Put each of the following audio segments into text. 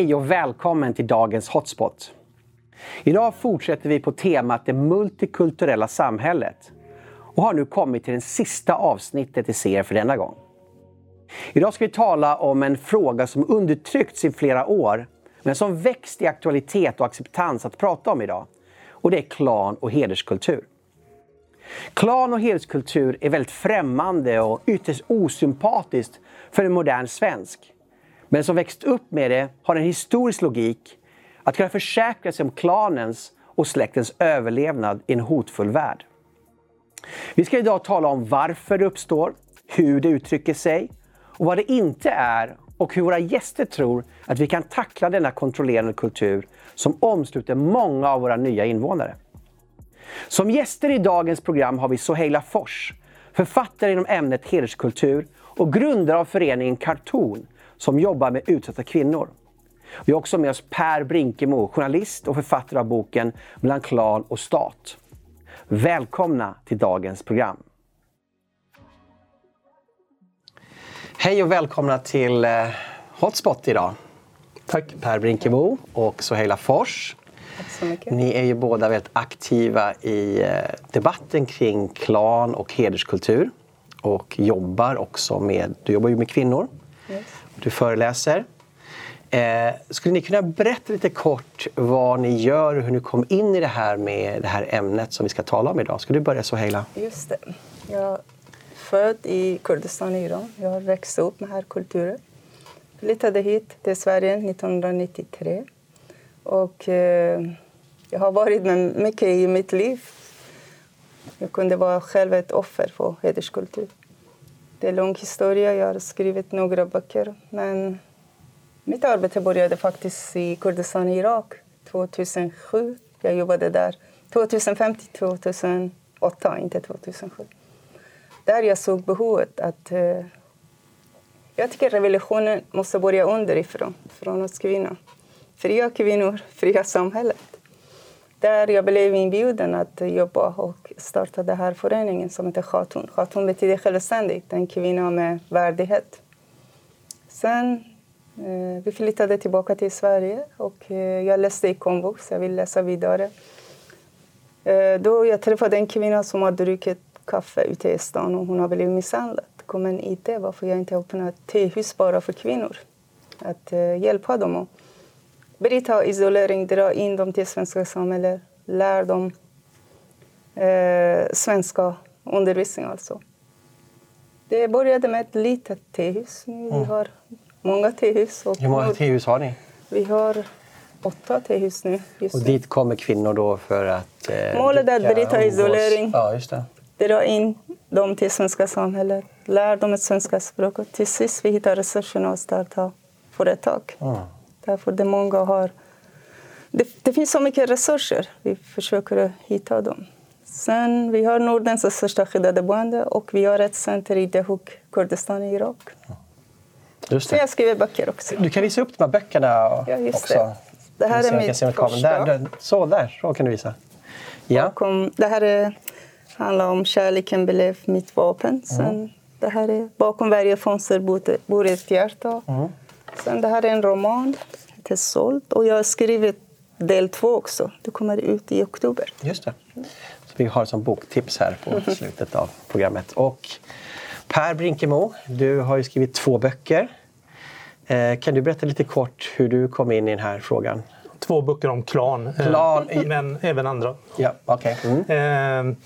Hej och välkommen till dagens Hotspot. Idag fortsätter vi på temat det multikulturella samhället och har nu kommit till det sista avsnittet i serien för denna gång. Idag ska vi tala om en fråga som undertryckts i flera år men som växt i aktualitet och acceptans att prata om idag. Och det är klan och hederskultur. Klan och hederskultur är väldigt främmande och ytterst osympatiskt för en modern svensk. Men som växt upp med det har en historisk logik att kunna försäkra sig om klanens och släktens överlevnad i en hotfull värld. Vi ska idag tala om varför det uppstår, hur det uttrycker sig och vad det inte är och hur våra gäster tror att vi kan tackla denna kontrollerande kultur som omsluter många av våra nya invånare. Som gäster i dagens program har vi Soheila Fors, författare inom ämnet hederskultur och grundare av föreningen Cartoon som jobbar med utsatta kvinnor. Vi har också med oss Per Brinkemo, journalist och författare av boken Mellan klan och stat. Välkomna till dagens program. Hej och välkomna till eh, Hotspot idag. Tack. Per Brinkemo och Soheila Fors. Tack så mycket. Ni är ju båda väldigt aktiva i eh, debatten kring klan och hederskultur. Och jobbar också med, du jobbar ju med kvinnor. Yes. Du föreläser. Eh, skulle ni kunna berätta lite kort vad ni gör och hur ni kom in i det här med det här ämnet som vi ska tala om idag? Ska du börja Soheila? Just det. Jag är född i Kurdistan i Iran. Jag har växt upp med här kulturen. Flyttade hit till Sverige 1993. Och eh, jag har varit med mycket i mitt liv. Jag kunde vara själv ett offer för hederskultur. Det är en lång historia. Jag har skrivit några böcker. Men mitt arbete började faktiskt i Kurdistan i Irak 2007. Jag jobbade där 2005 till 2008, inte 2007. Där jag såg behovet att... Eh, jag tycker revolutionen måste börja underifrån, från oss kvinnor. Fria kvinnor, fria samhället. Där jag blev inbjuden att jobba och starta den här föreningen som heter Khatun. Khatun betyder självständigt, en kvinna med värdighet. Sen eh, vi flyttade tillbaka till Sverige och eh, jag läste i komvux, jag vill läsa vidare. Eh, då jag träffade en kvinna som hade druckit kaffe ute i stan och hon har blivit misshandlad. Det kom en idé varför jag inte öppnar ett tehus bara för kvinnor. Att eh, hjälpa dem och bryta isolering, dra in dem till svenska samhället, lära dem eh, svenska undervisning alltså. Det började med ett litet tehus. Nu vi Mm. har många tehus. Och Hur många tehus har ni? Vi har åtta tehus nu. Och nu. dit kommer kvinnor då för att... Eh, Målet är att bryta isolering. Ja, just det. dra in dem till svenska samhället, lära dem ett svenska språk och till sist vi hittar resurserna och starta företag. Mm. Därför det många har... Det, det finns så mycket resurser. Vi försöker hitta dem. Sen, vi har Nordens största skyddade boende och vi har ett center i Dehuk, Kurdistan i Irak. Just Så det. jag skriver böcker också. Du kan visa upp de här böckerna Ja, just också. det. Det här är mitt första. Där, där, så, där. Så kan du visa. Ja. Bakom, det här är, handlar om kärleken blev mitt vapen. Sen, det här är, bakom varje fönster bor ett hjärta. Sen det här är en roman, heter Såld. Och jag har skrivit del två också. Det kommer ut i oktober. Just det. Så vi har som boktips här på slutet av programmet. Och Per Brinkemo, du har ju skrivit två böcker. Eh, kan du berätta lite kort hur du kom in i den här frågan? Två böcker om klan, eh, Klan. men även andra. Ja, okej. Mm.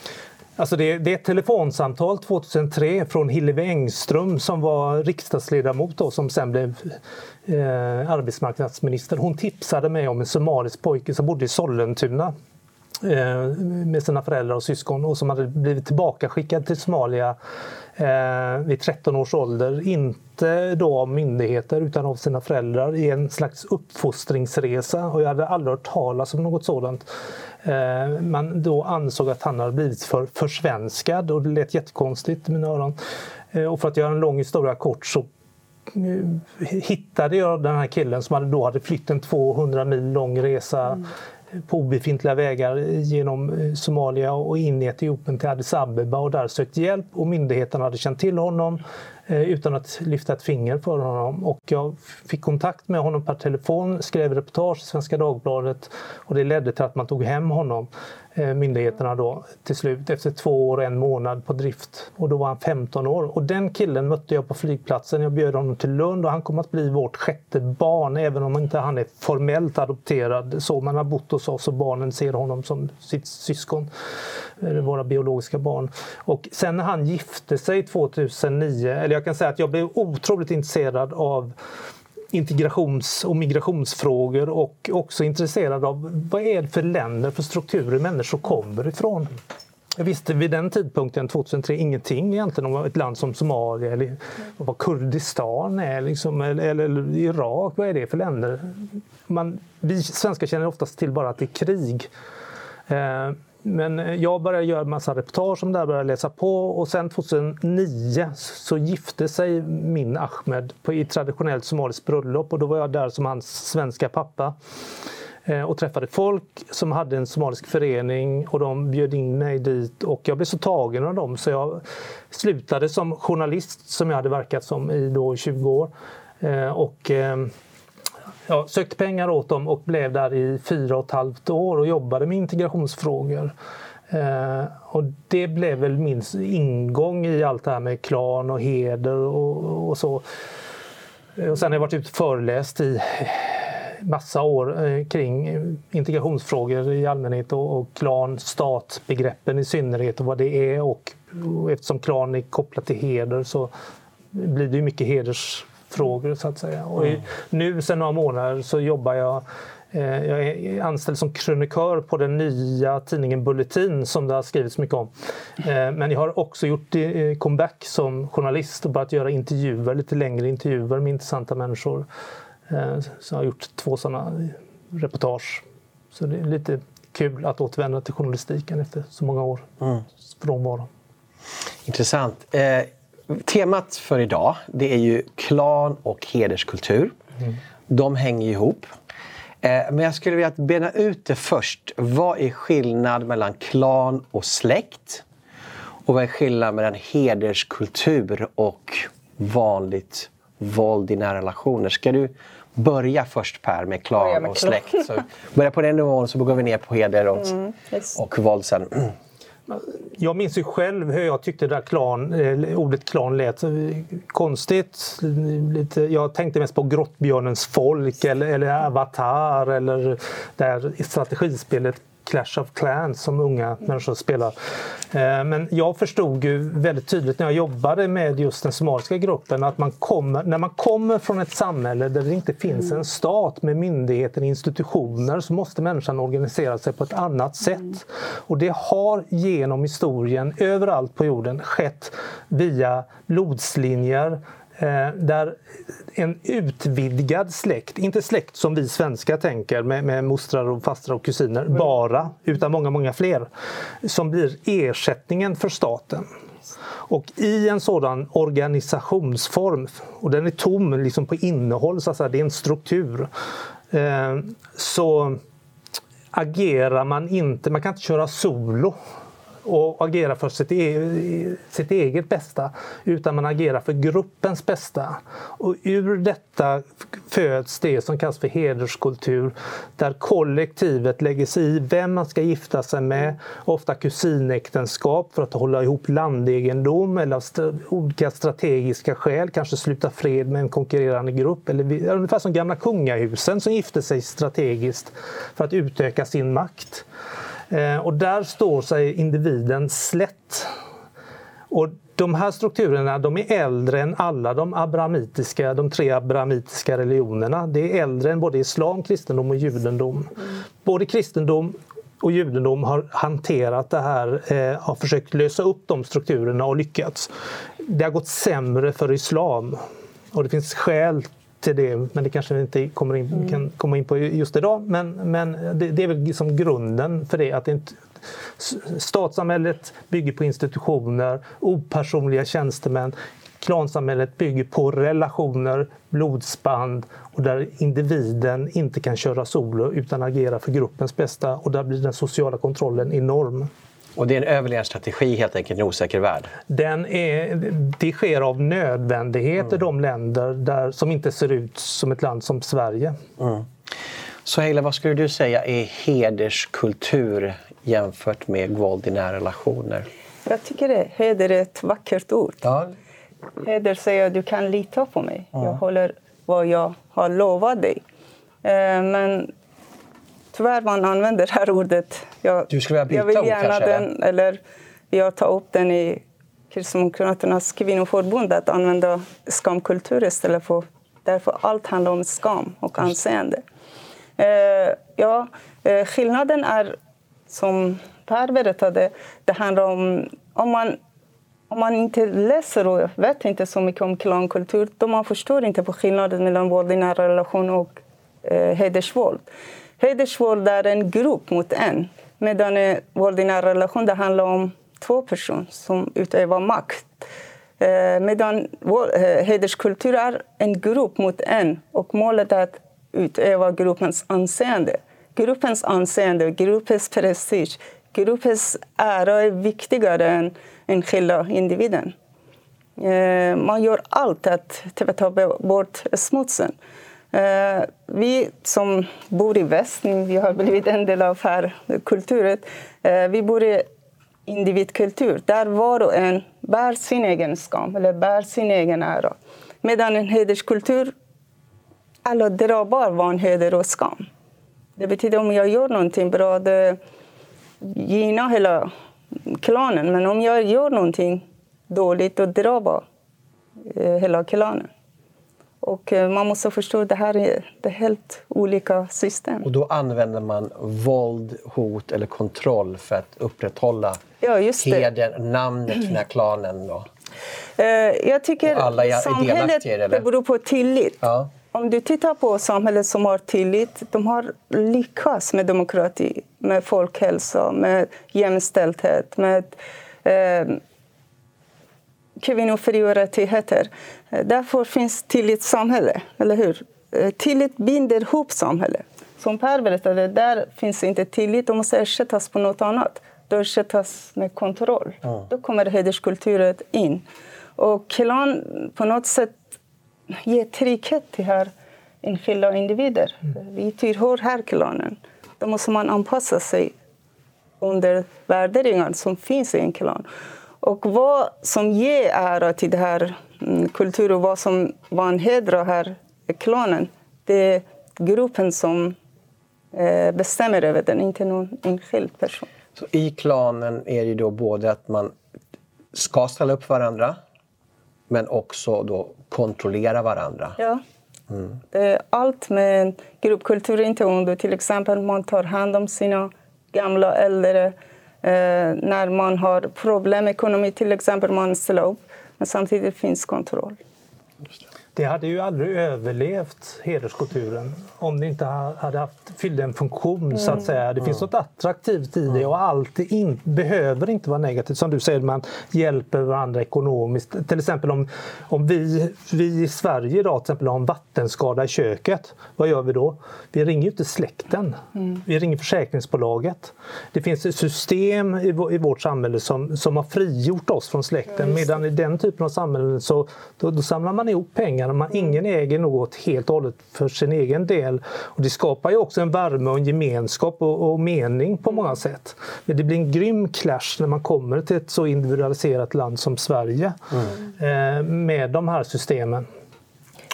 Alltså det, det är ett telefonsamtal 2003 från Hillevi Engström som var riksdagsledamot och som sen blev eh, arbetsmarknadsminister. Hon tipsade mig om en somalisk pojke som bodde i Sollentuna eh, med sina föräldrar och syskon och som hade blivit tillbakaskickad till Somalia eh, vid 13 års ålder. Inte då av myndigheter utan av sina föräldrar i en slags uppfostringsresa och jag hade aldrig hört talas om något sådant. Eh, man då ansåg att han hade blivit för försvenskad och det lät jättekonstigt i mina öron. Eh, och för att göra en lång historia kort så eh, hittade jag den här killen som hade då hade flytt en 200 mil lång resa på obefintliga vägar genom Somalia och in i Etiopien till Addis Abeba och där sökt hjälp och myndigheterna hade känt till honom. Eh, utan att lyfta ett finger för honom. Och jag fick kontakt med honom per telefon, skrev reportage i Svenska Dagbladet och det ledde till att man tog hem honom. Eh, myndigheterna då till slut efter två år och en månad på drift. Och då var han 15 år. Och den killen mötte jag på flygplatsen. Jag bjöd honom till Lund och han kom att bli vårt sjätte barn även om inte han är formellt adopterad. Så man har bott hos oss och barnen ser honom som sitt syskon. Eh, våra biologiska barn. Och sen när han gifte sig 2009, eller jag kan säga att jag blev otroligt intresserad av integrations och migrationsfrågor och också intresserad av vad är det för länder, för strukturer människor kommer ifrån. Jag visste vid den tidpunkten, 2003, ingenting egentligen om ett land som Somalia eller vad Kurdistan är, liksom, eller, eller, Irak. Vad är det för länder? Man, vi svenskar känner oftast till bara att det är krig. Eh, men eh, jag började göra massa reportage om det här, började läsa på. Och sen 2009 så gifte sig min Ahmed på, i traditionellt somaliskt bröllop. Och då var jag där som hans svenska pappa eh, och träffade folk som hade en somalisk förening. Och de bjöd in mig dit. Och jag blev så tagen av dem så jag slutade som journalist som jag hade verkat som i då 20 år. Eh, och jag sökte pengar åt dem och blev där i fyra och ett halvt år och jobbade med integrationsfrågor. Eh, och det blev väl min ingång i allt det här med klan och heder och, och så. Eh, och sen har jag varit ute och föreläst i massa år eh, kring integrationsfrågor i allmänhet och, och klan, stat, begreppen i synnerhet och vad det är. Och, och eftersom klan är kopplat till heder så blir det ju mycket heders frågor så att säga. Och i, nu sedan några månader så jobbar jag eh, jag är anställd som krönikör på den nya tidningen Bulletin som det har skrivits mycket om. Eh, men jag har också gjort eh, comeback som journalist och börjat göra intervjuer, lite längre intervjuer med intressanta människor. Så jag har gjort två sådana reportage. Så det är lite kul att återvända till journalistiken efter så många år mm. frånvaro. Intressant. Temat för idag det är ju klan och hederskultur. Mm. De hänger ihop. Eh, men jag skulle vilja bena ut det först. Vad är skillnad mellan klan och släkt? Och vad är skillnad mellan hederskultur och vanligt våld i nära relationer? Ska du börja först Per med klan med och släkt? Så börja på den nivån så går vi ner på heder och, mm, och våld sen. Jag minns ju själv hur jag tyckte det där klan, eh, ordet klan lät eh, konstigt. Lite, jag tänkte mest på Grottbjörnens folk eller, eller Avatar eller det här strategispelet Clash of Clans som unga människor spelar. Eh, men jag förstod ju väldigt tydligt när jag jobbade med just den somaliska gruppen att man kommer, när man kommer från ett samhälle där det inte finns en stat med myndigheter och institutioner så måste människan organisera sig på ett annat sätt. Och det har genom historien överallt på jorden skett via blodslinjer, där en utvidgad släkt, inte släkt som vi svenskar tänker med, med mostrar och fastrar och kusiner bara, utan många, många fler, som blir ersättningen för staten. Och i en sådan organisationsform, och den är tom liksom på innehåll, så att säga, det är en struktur, eh, så agerar man inte, man kan inte köra solo och agera för sitt, e sitt eget bästa utan man agerar för gruppens bästa. Och ur detta föds det som kallas för hederskultur där kollektivet lägger sig i vem man ska gifta sig med, ofta kusinäktenskap för att hålla ihop landegendom eller av st olika strategiska skäl, kanske sluta fred med en konkurrerande grupp. Eller ungefär som gamla kungahusen som gifte sig strategiskt för att utöka sin makt. Eh, och där står sig individen slätt. Och de här strukturerna de är äldre än alla de abrahamitiska, de tre abrahamitiska religionerna. Det är äldre än både islam, kristendom och judendom. Både kristendom och judendom har hanterat det här, eh, har försökt lösa upp de strukturerna och lyckats. Det har gått sämre för islam. Och det finns skäl till det, men det kanske vi inte kommer in, mm. kan komma in på just idag. Men, men det, det är väl liksom grunden för det. att det inte, Statssamhället bygger på institutioner, opersonliga tjänstemän. Klansamhället bygger på relationer, blodsband och där individen inte kan köra solo utan agera för gruppens bästa och där blir den sociala kontrollen enorm. Och det är en överlevnadsstrategi helt enkelt i en osäker värld? Den är, det sker av nödvändighet mm. i de länder där, som inte ser ut som ett land som Sverige. Mm. Så Heila, vad skulle du säga är hederskultur jämfört med våld i nära relationer? Jag tycker det. Heder är ett vackert ord. Ja. Heder säger att du kan lita på mig. Ja. Jag håller vad jag har lovat dig. Eh, men tyvärr man använder det här ordet. Jag, du skulle vilja byta jag vill gärna ord kanske? Den, eller jag tar upp den i Kristdemokraternas kvinnoförbund att använda skamkultur istället för därför allt handlar om skam och anseende. Eh, ja, eh, skillnaden är som Per berättade, det handlar om om man, om man inte läser och vet inte så mycket om klankultur då man förstår inte på skillnaden mellan våld i nära relation och eh, hedersvåld. Hedersvåld är en grupp mot en medan eh, våld i nära relation det handlar om två personer som utövar makt. Eh, medan eh, hederskultur är en grupp mot en och målet är att utöva gruppens anseende. Gruppens anseende, gruppens prestige, gruppens ära är viktigare än enskilda individen. Eh, man gör allt att ta bort smutsen. Eh, vi som bor i väst, vi har blivit en del av här kulturen. Eh, vi bor i individkultur där var och en bär sin egen skam eller bär sin egen ära. Medan en hederskultur alla drabbar vanheder och skam. Det betyder om jag gör någonting bra, det gynnar hela klanen. Men om jag gör någonting dåligt, då drabbar eh, hela klanen. Och eh, man måste förstå att det här är det helt olika system. Och då använder man våld, hot eller kontroll för att upprätthålla ja, heden, namnet för den här klanen? Då. Eh, jag tycker alla är samhället det beror på tillit. Ja. Om du tittar på samhället som har tillit, de har lyckats med demokrati, med folkhälsa, med jämställdhet, med eh, kvinnofri och rättigheter. Därför finns tillitssamhälle, eller hur? Eh, tillit binder ihop samhället. Som Per berättade, där finns inte tillit. De måste ersättas på något annat. Det ersättas med kontroll. Mm. Då kommer hederskulturen in. Och klan på något sätt ger trygghet till här enskilda individer. Mm. Vi tillhör här klanen. Då måste man anpassa sig under värderingar som finns i en klan. Och vad som ger ära till den här mm, kulturen och vad som vanhedrar här klanen, det är gruppen som eh, bestämmer över den, inte någon enskild person. Så I klanen är det då både att man ska ställa upp varandra men också då kontrollera varandra. Ja. Mm. Är allt med gruppkultur, inte under. Till exempel man tar hand om sina gamla äldre Eh, när man har problem med ekonomi, till exempel, man slår upp. Men samtidigt finns kontroll. Det hade ju aldrig överlevt hederskulturen om det inte hade haft, fyllt en funktion. Mm. så att mm. säga. Det finns något attraktivt i det och allt in, behöver inte vara negativt. Som du säger, man hjälper varandra ekonomiskt. Till exempel om, om vi, vi i Sverige idag till exempel har en vattenskada i köket. Vad gör vi då? Vi ringer inte släkten. Mm. Vi ringer försäkringsbolaget. Det finns ett system i, i vårt samhälle som, som har frigjort oss från släkten. Medan i den typen av samhällen så då, då samlar man ihop pengar. Man, ingen äger något helt och hållet för sin egen del. Och det skapar ju också en värme och en gemenskap och, och mening på många sätt. Men det blir en grym clash när man kommer till ett så individualiserat land som Sverige mm. eh, med de här systemen.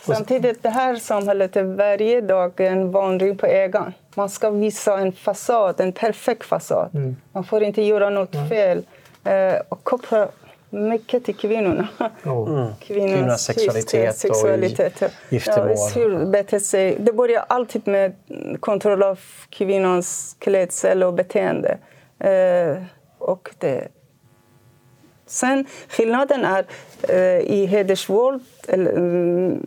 Samtidigt, det här samhället är varje dag en vandring på ägaren. Man ska visa en fasad, en perfekt fasad. Mm. Man får inte göra något mm. fel. Eh, och koppla mycket till kvinnorna. Mm. Kvinnornas sexualitet, sexualitet och giftermål. Ja, Det börjar alltid med kontroll av kvinnans klädsel och beteende. Eh, och det. Sen skillnaden är eh, i hedersvåld eller, mm,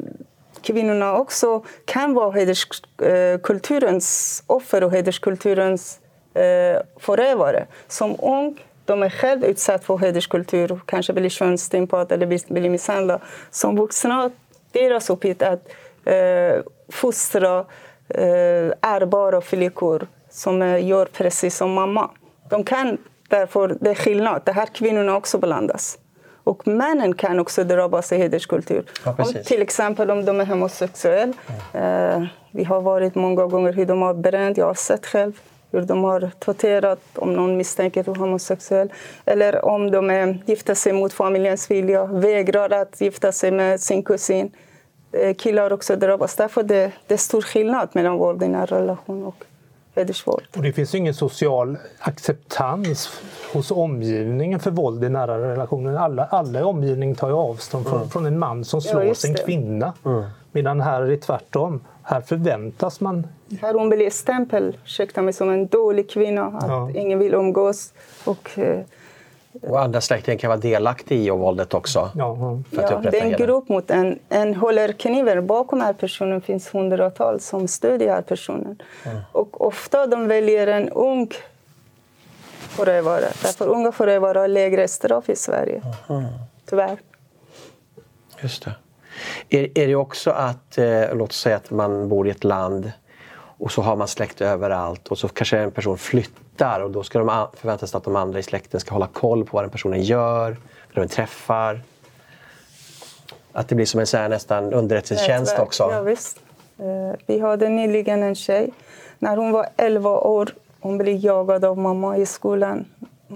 kvinnorna också kan vara hederskulturens offer och hederskulturens eh, förövare. Som ung de är själva utsatta för hederskultur, kanske blir könsstympade eller blir misshandlade. Som vuxna, deras uppgift är att eh, fostra eh, ärbara flickor som gör precis som mamma. De kan Därför det är skillnad. Det här kvinnorna också blandas. Och männen kan också drabbas av hederskultur. Ja, om, till exempel om de är homosexuella. Eh, vi har varit många gånger hur de har bränt, jag har sett själv hur de har torterat om någon misstänker för homosexuell. Eller om de är, gifter sig mot familjens vilja, vägrar att gifta sig med sin kusin. Eh, killar också drabbas. Därför det, det är stor skillnad mellan våld i nära relation och hedersvåld. Och det finns ingen social acceptans hos omgivningen för våld i nära relationer. Alla, alla i omgivningen tar ju avstånd från, mm. från en man som slår ja, sin kvinna. Mm. Medan här är det tvärtom. Här förväntas man... Här hon blir stämpel, ursäkta mig, som en dålig kvinna. Att ja. ingen vill umgås. Och, eh, och andra släktingar kan vara delaktiga i våldet också. Ja, ja det är en grupp mot en. En håller kniven. Bakom den här personen finns hundratals som stödjer den här personen. Mm. Och ofta de väljer en ung förövare. Därför unga förövare har lägre straff i Sverige. Mm. Tyvärr. Just det. Är, är det också att, eh, låt oss säga att man bor i ett land och så har man släkt överallt och så kanske en person flyttar och då ska de förväntas att de andra i släkten ska hålla koll på vad den personen gör, vad den träffar. Att det blir som en så här nästan underrättelsetjänst också. Ja, visst. Eh, vi hade nyligen en tjej. När hon var 11 år hon blev jagad av mamma i skolan.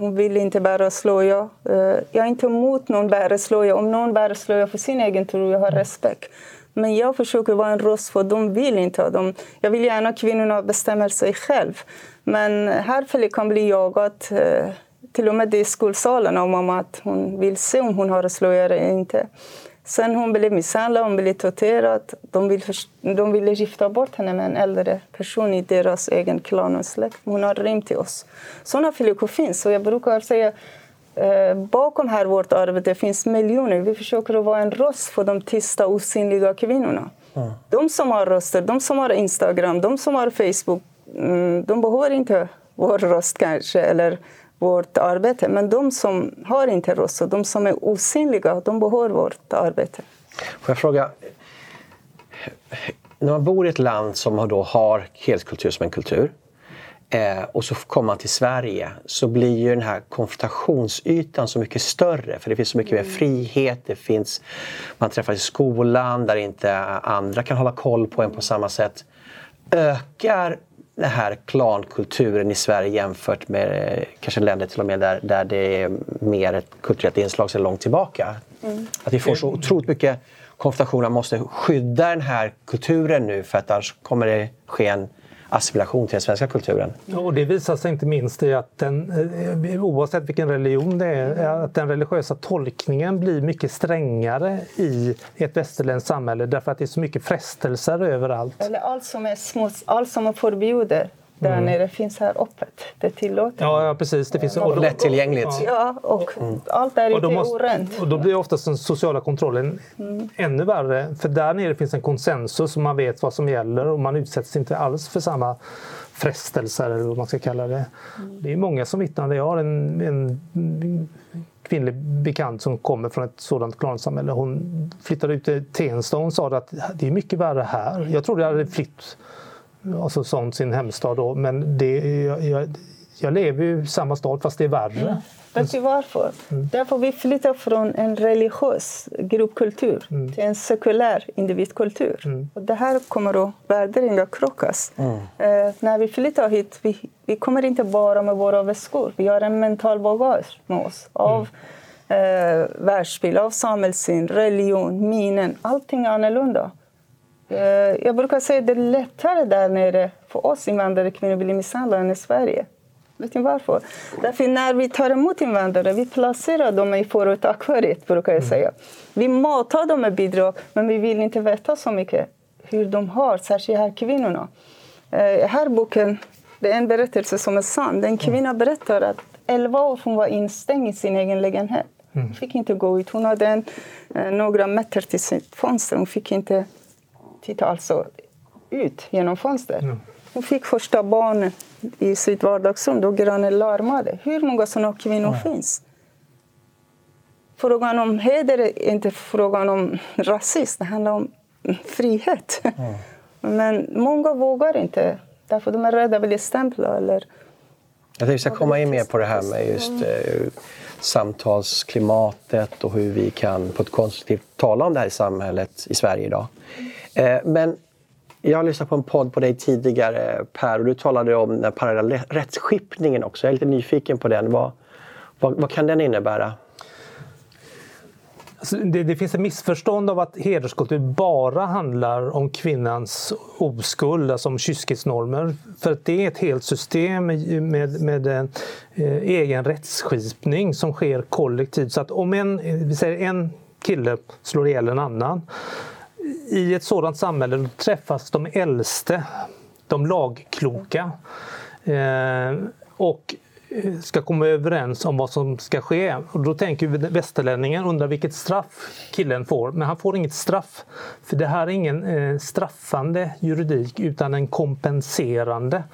Hon vill inte bära slöja. Eh, jag är inte emot någon bära slöja. Om någon bär slöja för sin egen tro, jag har respekt. Men jag försöker vara en röst för de vill inte. De, jag vill gärna att kvinnorna bestämmer sig själv. Men här flickan bli jagad eh, till och med i skolsalen av mamma att hon vill se om hon har slöja eller inte. Sen hon blev misshandlad, hon blev torterad. De, vill de ville gifta bort henne med en äldre person i deras egen klan och släkt. Hon har rymt till oss. Sådana flickor finns. Och jag brukar säga eh, bakom här vårt arbete finns miljoner. Vi försöker att vara en röst för de tysta, osynliga kvinnorna. Mm. De som har röster, de som har Instagram, de som har Facebook, mm, de behöver inte vår röst kanske. Eller vårt arbete. Men de som har inte röst och de som är osynliga, de behöver vårt arbete. Får jag fråga, när man bor i ett land som då har hederskultur som en kultur eh, och så kommer man till Sverige så blir ju den här konfrontationsytan så mycket större för det finns så mycket mm. mer frihet, det finns, man träffas i skolan där inte andra kan hålla koll på en på samma sätt. Ökar den här klankulturen i Sverige jämfört med eh, kanske länder till och med där, där det är mer ett kulturellt inslag sedan långt tillbaka. Mm. Att vi får så otroligt mycket konfrontationer. Man måste skydda den här kulturen nu för att annars kommer det ske en assimilation till den svenska kulturen. och det visar sig inte minst i att den, eh, oavsett vilken religion det är, att den religiösa tolkningen blir mycket strängare i ett västerländskt samhälle därför att det är så mycket frestelser överallt. Eller allt som är smuts, allt som är förbjudet där mm. nere finns här öppet. Det är tillåtet. Ja, ja precis. Det finns, och, och lättillgängligt. Ja, och mm. allt där ute är orent. Och då blir oftast den sociala kontrollen mm. ännu värre. För där nere finns en konsensus och man vet vad som gäller och man utsätts inte alls för samma frestelser eller vad man ska kalla det. Mm. Det är många som vittnar. Jag har en, en kvinnlig bekant som kommer från ett sådant klansamhälle. Hon flyttade ut till Tensta och hon sa att det är mycket värre här. Jag trodde jag hade flytt alltså sånt sin hemstad då. Men det, jag, jag, jag lever ju i samma stad fast det är värre. Mm. Vet du varför? Mm. Därför vi flyttar från en religiös gruppkultur mm. till en sekulär individkultur. Mm. Och det här kommer att värderingar krockas. Mm. Eh, när vi flyttar hit, vi, vi kommer inte bara med våra väskor. Vi har en mental bagage med oss av mm. eh, världsbild, av samhällssyn, religion, minnen. Allting är annorlunda. Eh, jag brukar säga att det är lättare där nere för oss invandrare kvinnor att bli misshandlade än i Sverige. Vet ni varför? Därför när vi tar emot invandrare, vi placerar dem i förort akvariet, brukar jag mm. säga. Vi matar dem med bidrag, men vi vill inte veta så mycket hur de har, särskilt här kvinnorna. I eh, här boken, det är en berättelse som är sann. En mm. kvinna berättar att 11 år hon var instängd i sin egen lägenhet. Hon mm. fick inte gå ut. Hon hade en, eh, några meter till sitt fönster. Hon fick inte titta alltså ut genom fönstret. Mm. Hon fick första barnet i sitt vardagsrum då grannen larmade. Hur många sådana kvinnor mm. finns? Frågan om heder är inte frågan om rasism, det handlar om frihet. Mm. Men många vågar inte, därför de är rädda att bli stämplade eller Jag tänkte vi ska komma in mer på det här med just eh, samtalsklimatet och hur vi kan på ett konstruktivt tala om det här i samhället i Sverige idag. Eh, Eh, men jag har lyssnat på en podd på dig tidigare Per och du talade om den parallella rättsskipningen också. Jag är lite nyfiken på den. Vad, vad, vad kan den innebära? Alltså, det, det, finns ett missförstånd av att hederskultur bara handlar om kvinnans oskuld, alltså om kyskhetsnormer. För att det är ett helt system med, med, med eh, egen rättsskipning som sker kollektivt. Så att om en, vi säger en kille slår ihjäl en annan i ett sådant samhälle träffas de äldste, de lagkloka. Eh, och eh, ska komma överens om vad som ska ske. Och då tänker västerlänningen, undrar vilket straff killen får. Men han får inget straff. För det här är ingen eh, straffande juridik utan en kompenserande.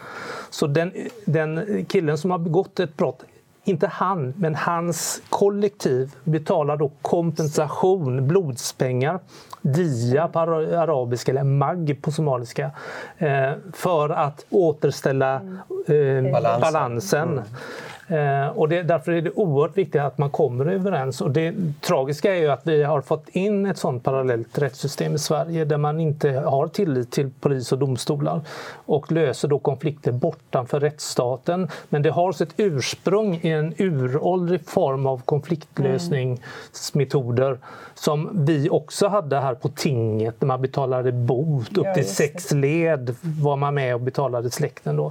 Så den, den killen som har begått ett brott inte han, men hans kollektiv betalar då kompensation, blodspengar, dia på arabiska eller mag på somaliska, eh, för att återställa eh, balansen. balansen. Mm. Eh, och det, därför är det oerhört viktigt att man kommer överens. Och det tragiska är ju att vi har fått in ett sådant parallellt rättssystem i Sverige där man inte har tillit till polis och domstolar och löser då konflikter bortanför rättsstaten. Men det har sitt ursprung i en uråldrig form av konfliktlösningsmetoder som vi också hade här på tinget när man betalade bot. Upp till sex led var man med och betalade släkten. Då.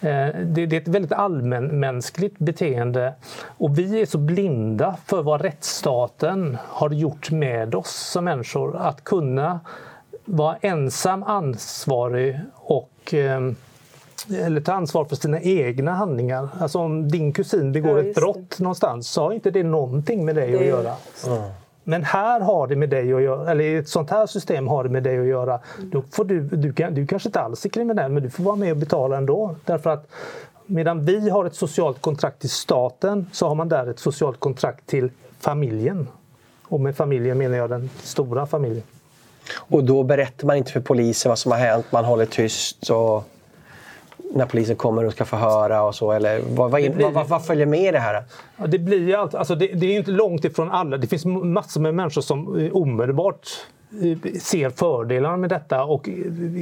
Eh, det, är ett väldigt allmänmänskligt beteende och vi är så blinda för vad rättsstaten har gjort med oss som människor att kunna vara ensam ansvarig och eh, eller ta ansvar för sina egna handlingar. Alltså om din kusin begår ja, ett brott det. någonstans, så har inte det någonting med dig det. att göra. Mm. Men här har det med dig att göra, eller i ett sånt här system har det med dig att göra. Då får du, du, kan, du kanske inte alls är kriminell, men du får vara med och betala ändå. Därför att medan vi har ett socialt kontrakt till staten så har man där ett socialt kontrakt till familjen. Och med familjen menar jag den stora familjen. Och då berättar man inte för polisen vad som har hänt, man håller tyst och när polisen kommer och ska förhöra och så? Eller vad, vad, blir, vad, vad följer med det här? Ja, det, blir allt, alltså det, det är inte långt ifrån alla. Det finns massor med människor som omedelbart eh, ser fördelarna med detta och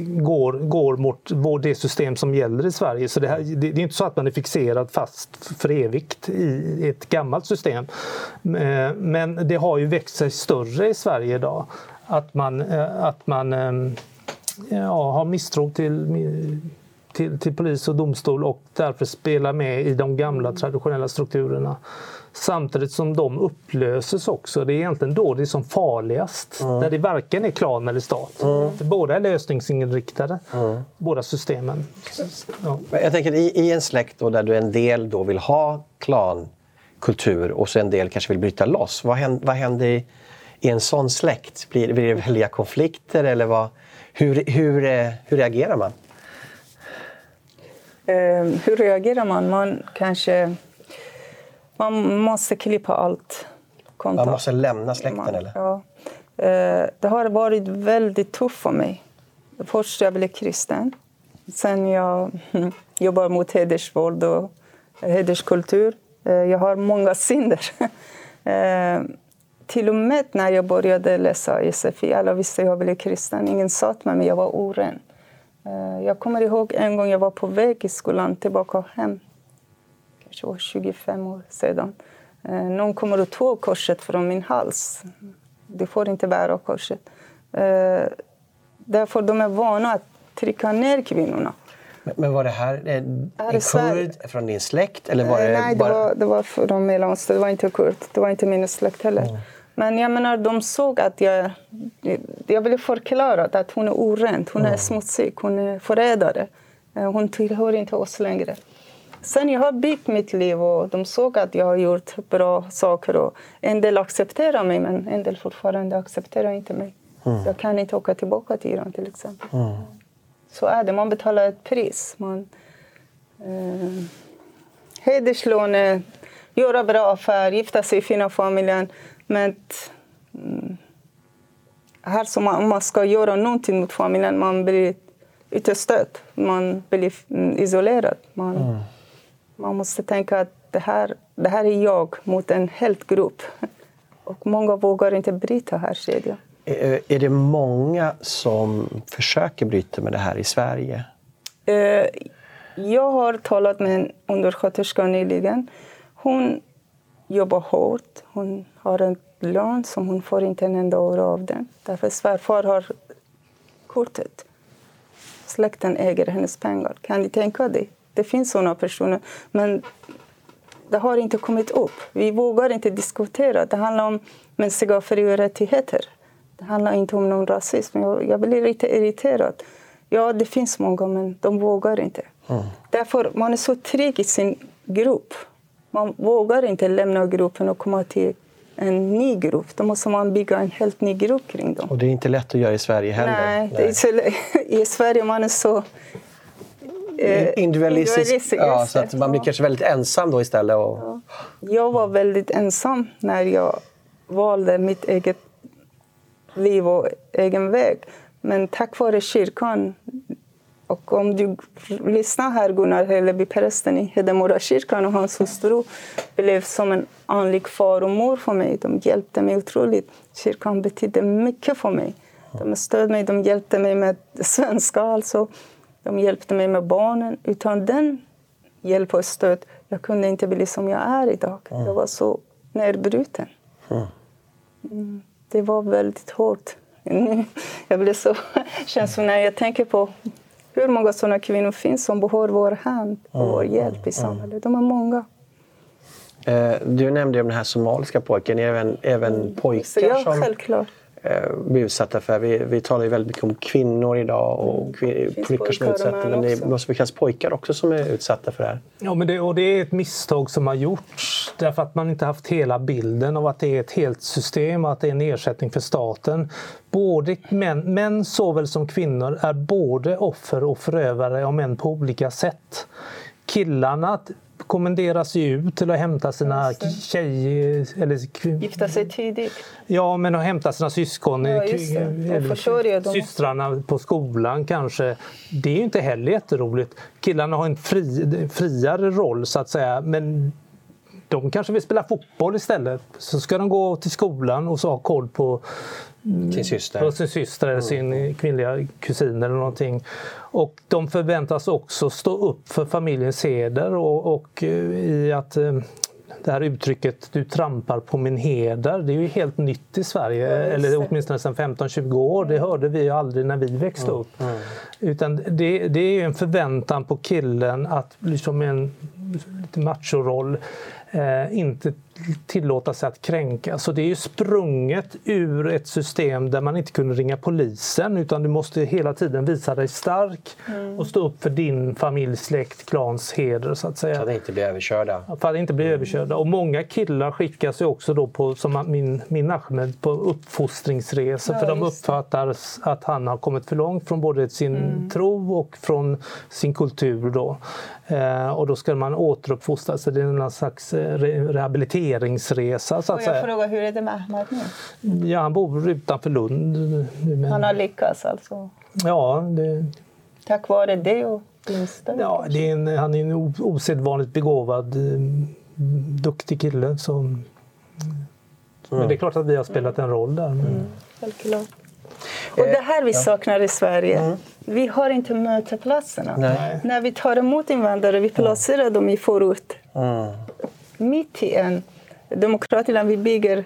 går, går mot det system som gäller i Sverige. Så det, här, det, är inte så att man är fixerad fast för evigt i ett gammalt system. Eh, men det har ju växt sig större i Sverige idag. Att man, eh, att man ja, har misstro till till, till polis och domstol och därför spelar med i de gamla traditionella strukturerna. Samtidigt som de upplöses också. Det är egentligen då det är som farligast. Mm. Där det varken är klan eller stat. Mm. Båda är lösningsinriktade, mm. båda systemen. Ja. Jag tänker i, i en släkt då, där du en del då vill ha klankultur och så en del kanske vill bryta loss. Vad händer, vad händer i, i en sån släkt? Blir, blir det väldiga konflikter eller vad, hur, hur, eh, hur reagerar man? Eh, hur reagerar man? Man kanske... Man måste klippa allt. Kontakt. Man måste lämna släkten? Eller? Ja. Eh, det har varit väldigt tufft för mig. Först jag blev kristen. Sen jag jobbar mot hedersvåld och hederskultur. Eh, jag har många synder. Till och med när jag började läsa SFI, alla visste att jag blev kristen. Ingen sa till mig, men jag var oren. Eh, jag kommer ihåg en gång jag var på väg i skolan tillbaka hem. Kanske var 25 år sedan. Eh, någon kommer och tog korset från min hals. Du får inte bära korset. Eh, därför de är vana att trycka ner kvinnorna. Men var det här en, en kurd från din släkt? Eller var det Nej, bara... det, var, det var från Mellanöstern. Det var inte kurd. Det var inte min släkt heller. Mm. Men jag menar, de såg att jag... Jag ville förklara att hon är oränd, hon är smutsig, hon är förrädare. Eh, hon tillhör inte oss längre. Sen jag har byggt mitt liv och de såg att jag har gjort bra saker. Och en del accepterar mig, men en del fortfarande accepterar inte mig. Mm. Jag kan inte åka tillbaka till Iran till exempel. Mm. Så är det, man betalar ett pris. Man, eh, hederslån, göra bra affärer, gifta sig i fina familjen. Men här som man, man ska göra någonting mot familjen, man blir utestött. Man blir mm, isolerad. Man, mm. Man måste tänka att det här, det här är jag mot en helt grupp. Och många vågar inte bryta här kedjan. Är, är det många som försöker bryta med det här i Sverige? Eh, jag har talat med en undersköterska nyligen. Hon jobbar hårt. Hon har en lön som hon får inte en enda år av den. Därför svärfar har kortet. Släkten äger hennes pengar. Kan ni tänka dig? Det finns såna personer. Men det har inte kommit upp. Vi vågar inte diskutera. Det handlar om mänskliga fri och rättigheter. Det handlar inte om någon rasism. Jag, jag blir lite irriterad. Ja, det finns många, men de vågar inte. Mm. Därför man är så trygg i sin grupp. Man vågar inte lämna gruppen och komma till en ny grupp. Då måste man bygga en helt ny grupp kring dem. Och det är inte lätt att göra i Sverige heller. Nej, Nej. Så, i Sverige man är så eh, individualistisk. Ja, så att man blir kanske väldigt ensam då istället. Och... Ja. Jag var väldigt ensam när jag valde mitt eget liv och egen väg. Men tack vare kyrkan och om du lyssnar här, Gunnar Hälleby, prästen i Hedemora kyrkan och hans hustru blev som en andlig far och mor för mig. De hjälpte mig otroligt. Kyrkan betydde mycket för mig. De stödde mig, de hjälpte mig med svenska. Alltså. De hjälpte mig med barnen. Utan den hjälp och stöd jag kunde inte bli som jag är idag. Jag var så nedbruten. Mm. Det var väldigt hårt. Jag blir så känslor när jag tänker på hur många sådana kvinnor finns som behöver vår hand och vår hjälp i samhället. De är många. Eh, du nämnde ju den här somaliska pojken, även, även mm. pojkar ja, som självklart. Eh, blir utsatta för. Vi, vi talar ju väldigt mycket om kvinnor idag och mm. kvin- flickor som är utsatta. Men det måste finnas pojkar också som är utsatta för det här. Ja, men det, och det är ett misstag som har gjorts därför att man inte haft hela bilden av att det är ett helt system och att det är en ersättning för staten. Både män, män såväl som kvinnor är både offer och förövare om än på olika sätt. Killarna kommenderas ju ut till att hämta sina tjejer... Eller, Gifta sig tidigt. Ja, men att hämta sina syskon, ja, eller, systrarna på skolan kanske. Det är ju inte heller jätteroligt. Killarna har en fri, friare roll så att säga, men de kanske vill spela fotboll istället. Så ska de gå till skolan och så ha koll på sin syster, på sin syster eller sin kvinnliga kusin eller någonting. Och de förväntas också stå upp för familjens heder och, och eh, i att eh, det här uttrycket du trampar på min heder, det är ju helt nytt i Sverige, ja, eller åtminstone sedan 15-20 år. Det hörde vi ju aldrig när vi växte upp. Mm. Utan det, det är en förväntan på killen att liksom en lite machoroll eh, inte tillåta sig att kränka. Så det är ju sprunget ur ett system där man inte kunde ringa polisen utan du måste hela tiden visa dig stark mm. och stå upp för din familj, släkt, klans heder så att säga. För att inte bli överkörda. För att inte bli mm. överkörda. Och många killar skickas ju också då på, som min, min Ahmed, på uppfostringsresor ja, för de uppfattar att han har kommit för långt från både sin mm. tro och från sin kultur. Då. Eh, och då ska man återuppfostra sig. Det är en slags eh, rehabiliteringsresa. Så att jag fråga, hur är det med Ahmad nu? Ja, han bor utanför Lund. Men... Han har lyckats alltså? Ja. Det... Tack vare det och din stöd? Ja, det är en, han är en osedvanligt begåvad, eh, duktig kille. Som... Mm. Men det är klart att vi har spelat en roll där. Men... Mm. Och det här vi saknar i Sverige. Mm. Vi har inte mötesplatserna. Nej. När vi tar emot invandrare, vi placerar dem i förort. Mm. Mitt i en demokratiskt land. Vi bygger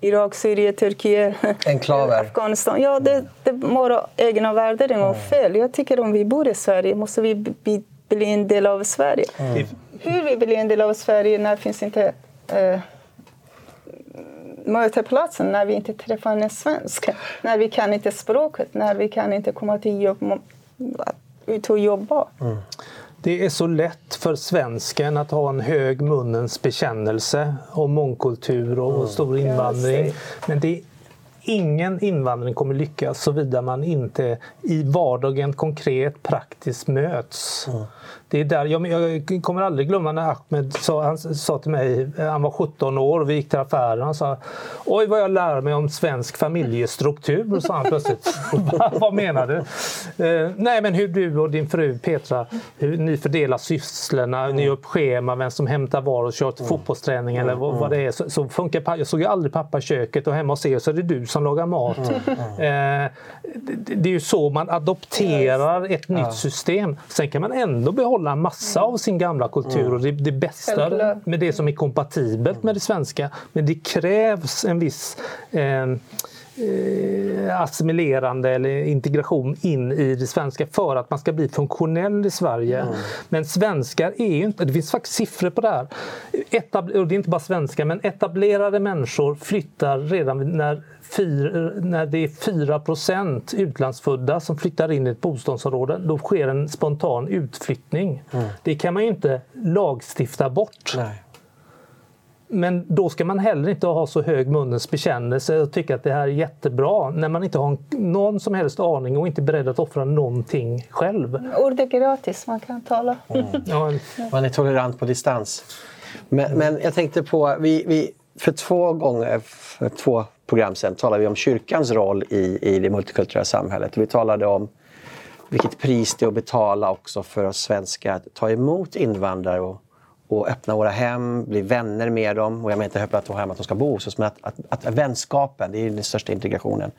Irak, Syrien, Turkiet, Enklaver. Afghanistan. Ja, det, det är våra egna värderingar och fel. Jag tycker om vi bor i Sverige måste vi bli, bli en del av Sverige. Mm. Hur vi blir en del av Sverige när det finns inte eh, mötesplatsen när vi inte träffar en svensk, när vi kan inte språket, när vi kan inte komma till jobb, ut och jobba. Mm. Det är så lätt för svensken att ha en hög munnens bekännelse om mångkultur och, mm. stor invandring. Men det är ingen invandring kommer lyckas såvida man inte i vardagen konkret praktiskt möts. Mm. Det är där, jag, jag, kommer aldrig glömma när Ahmed sa, han sa till mig, han var 17 år och vi gick till affären. Han sa Oj vad jag lär mig om svensk familjestruktur, sa han plötsligt. vad menar du? Eh, nej men hur du och din fru Petra, hur ni fördelar sysslorna, mm. ni gör upp schema, vem som hämtar var och kör till mm. fotbollsträning eller vad, vad, det är. Så, så funkar Jag såg ju aldrig pappa i köket och hemma hos er så är det du som lagar mat. Mm. Eh, det, det, är ju så man adopterar ett nytt system. Sen kan man ändå behålla behålla massa av sin gamla kultur och det, det bästa med det som är kompatibelt med det svenska. Men det krävs en viss eh, eh, assimilerande eller integration in i det svenska för att man ska bli funktionell i Sverige. Mm. Men svenskar är ju inte, det finns faktiskt siffror på det här. Etab, och det är inte bara svenskar, men etablerade människor flyttar redan när fyra, när det är 4% utlandsfödda som flyttar in i ett bostadsområde, då sker en spontan utflyttning. Mm. Det kan man ju inte lagstifta bort. Nej. Men då ska man heller inte ha så hög munnens bekännelse och tycka att det här är jättebra när man inte har någon som helst aning och inte är beredd att offra någonting själv. Ord är gratis, man kan tala. Mm. Ja. Man är tolerant på distans. Men, men jag tänkte på, vi, vi, för två gånger, för två program sen talade vi om kyrkans roll i, i det multikulturella samhället. Vi talade om vilket pris det är att betala också för oss svenskar att ta emot invandrare och, och öppna våra hem, bli vänner med dem. Och jag menar inte öppna våra hem att de ska bo hos oss, men att, att, att vänskapen, det är den största integrationen.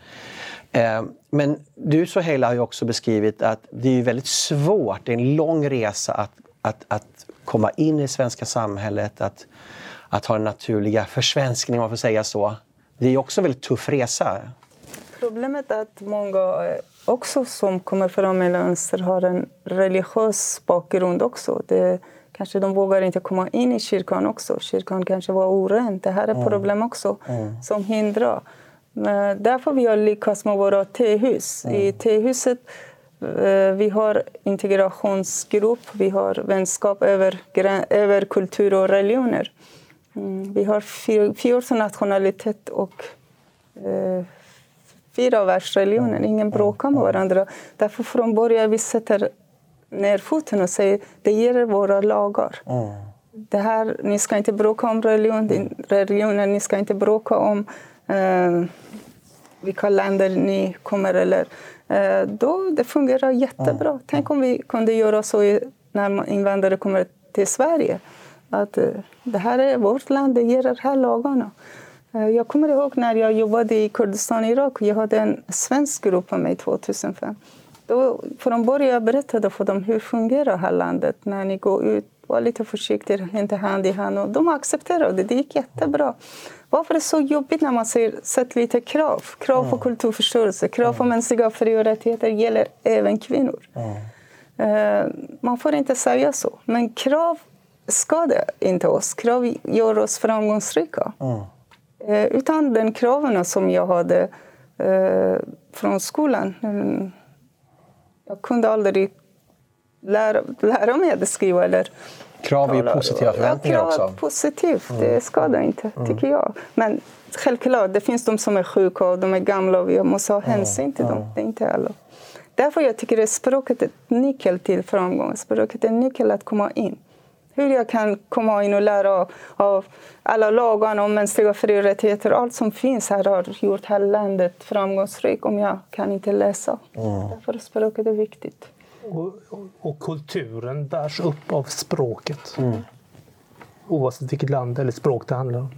Eh, men du Soheila har ju också beskrivit att det är väldigt svårt, det är en lång resa att, att, att komma in i det svenska samhället, att, att ha den naturliga försvenskningen, om man får säga så. Det är också en väldigt tuff resa. Problemet är att många eh, också som kommer från Mellanöstern har en religiös bakgrund också. Det, kanske de vågar inte komma in i kyrkan också. Kyrkan kanske var oren. Det här är mm. problem också mm. som hindrar. Men därför vi har lyckats med våra T-hus. Mm. I T-huset eh, vi har integrationsgrupp, vi har vänskap över, över kultur och religioner. Mm, vi har 14 nationaliteter och eh, fyra världsreligioner. Ingen bråkar med varandra. Därför från början vi sätter ner foten och säger det gäller våra lagar. Mm. Det här, ni ska inte bråka om religion, religionen, ni ska inte bråka om eh, vilka länder ni kommer eller... Eh, då, det fungerar jättebra. Mm. Tänk om vi kunde göra så när invandrare kommer till Sverige att eh, det här är vårt land, det ger de här lagarna. Eh, jag kommer ihåg när jag jobbade i Kurdistan, Irak. Jag hade en svensk grupp med mig 2005. Då, från början berättade för dem hur fungerar det här landet när ni går ut. Var lite försiktiga, inte hand i hand. Och de accepterade det. Det gick jättebra. Varför är det så jobbigt när man sätter lite krav? Krav på mm. kulturförstörelse, krav på mm. mänskliga fri och rättigheter gäller även kvinnor. Mm. Man får inte säga så. Men krav skadar inte oss. Krav gör oss framgångsrika. Mm. Eh, utan den kraven som jag hade eh, från skolan. Mm, jag kunde aldrig lära, lära mig att skriva eller Krav är ju positiva förväntningar krav också. positivt, mm. det skadar inte, mm. tycker jag. Men självklart, det finns de som är sjuka och de är gamla och vi måste ha mm. hänsyn till dem. Det är inte alla. Därför jag tycker att språket är nyckel till framgång. Språket är nyckel att komma in hur jag kan komma in och lära av, alla lagar om mänskliga fri och rättigheter. Allt som finns här har gjort det här landet framgångsrikt om jag kan inte läsa. Mm. Därför språket är viktigt. Och, och, och, kulturen bärs upp av språket. Mm. Oavsett vilket land eller språk det handlar om.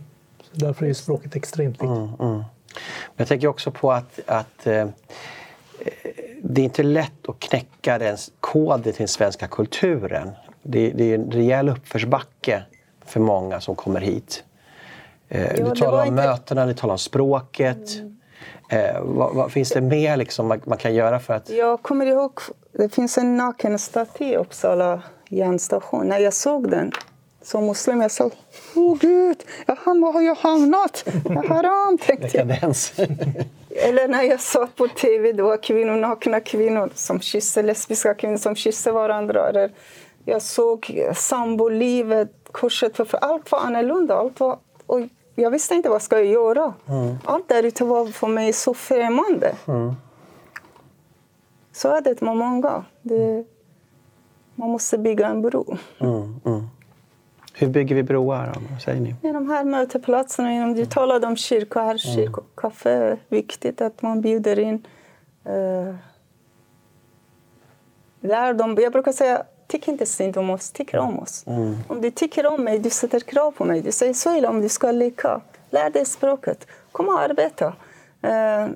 Så därför är språket extremt viktigt. Mm, mm. Jag tänker också på att, att eh, det är inte lätt att knäcka den koden till den svenska kulturen det, det är en rejäl uppförsbacke för många som kommer hit. Eh, jo, du talar om inte... mötena, du talar om språket. Mm. Eh, vad, vad, finns det mer liksom man, man, kan göra för att... Jag kommer ihåg, det finns en naken staty i Uppsala järnstation. När jag såg den som muslim, jag sa Åh gud, var har jag hamnat? Haram, tänkte jag. Eller när jag såg på tv, det var kvinnor, nakna kvinnor som kysste, lesbiska kvinnor som kysste varandra. Eller jag såg sambolivet, kurset, för allt var annorlunda. Allt var, och jag visste inte vad ska jag göra. Mm. Allt där ute var för mig så främmande. Mm. Så är det med många. Det, man måste bygga en bro. Mm, mm. Hur bygger vi broar? Vad säger ni? De här mötesplatserna. Du talade om kyrka här. Mm. Kyrkokaffe är viktigt att man bjuder in. Uh, lär dem. Jag brukar säga tyck inte synd om oss, tycker om oss. Mm. Om du tycker om mig, du sätter krav på mig. Du säger så illa om du ska leka. Lär dig språket. Kom och arbeta. Uh,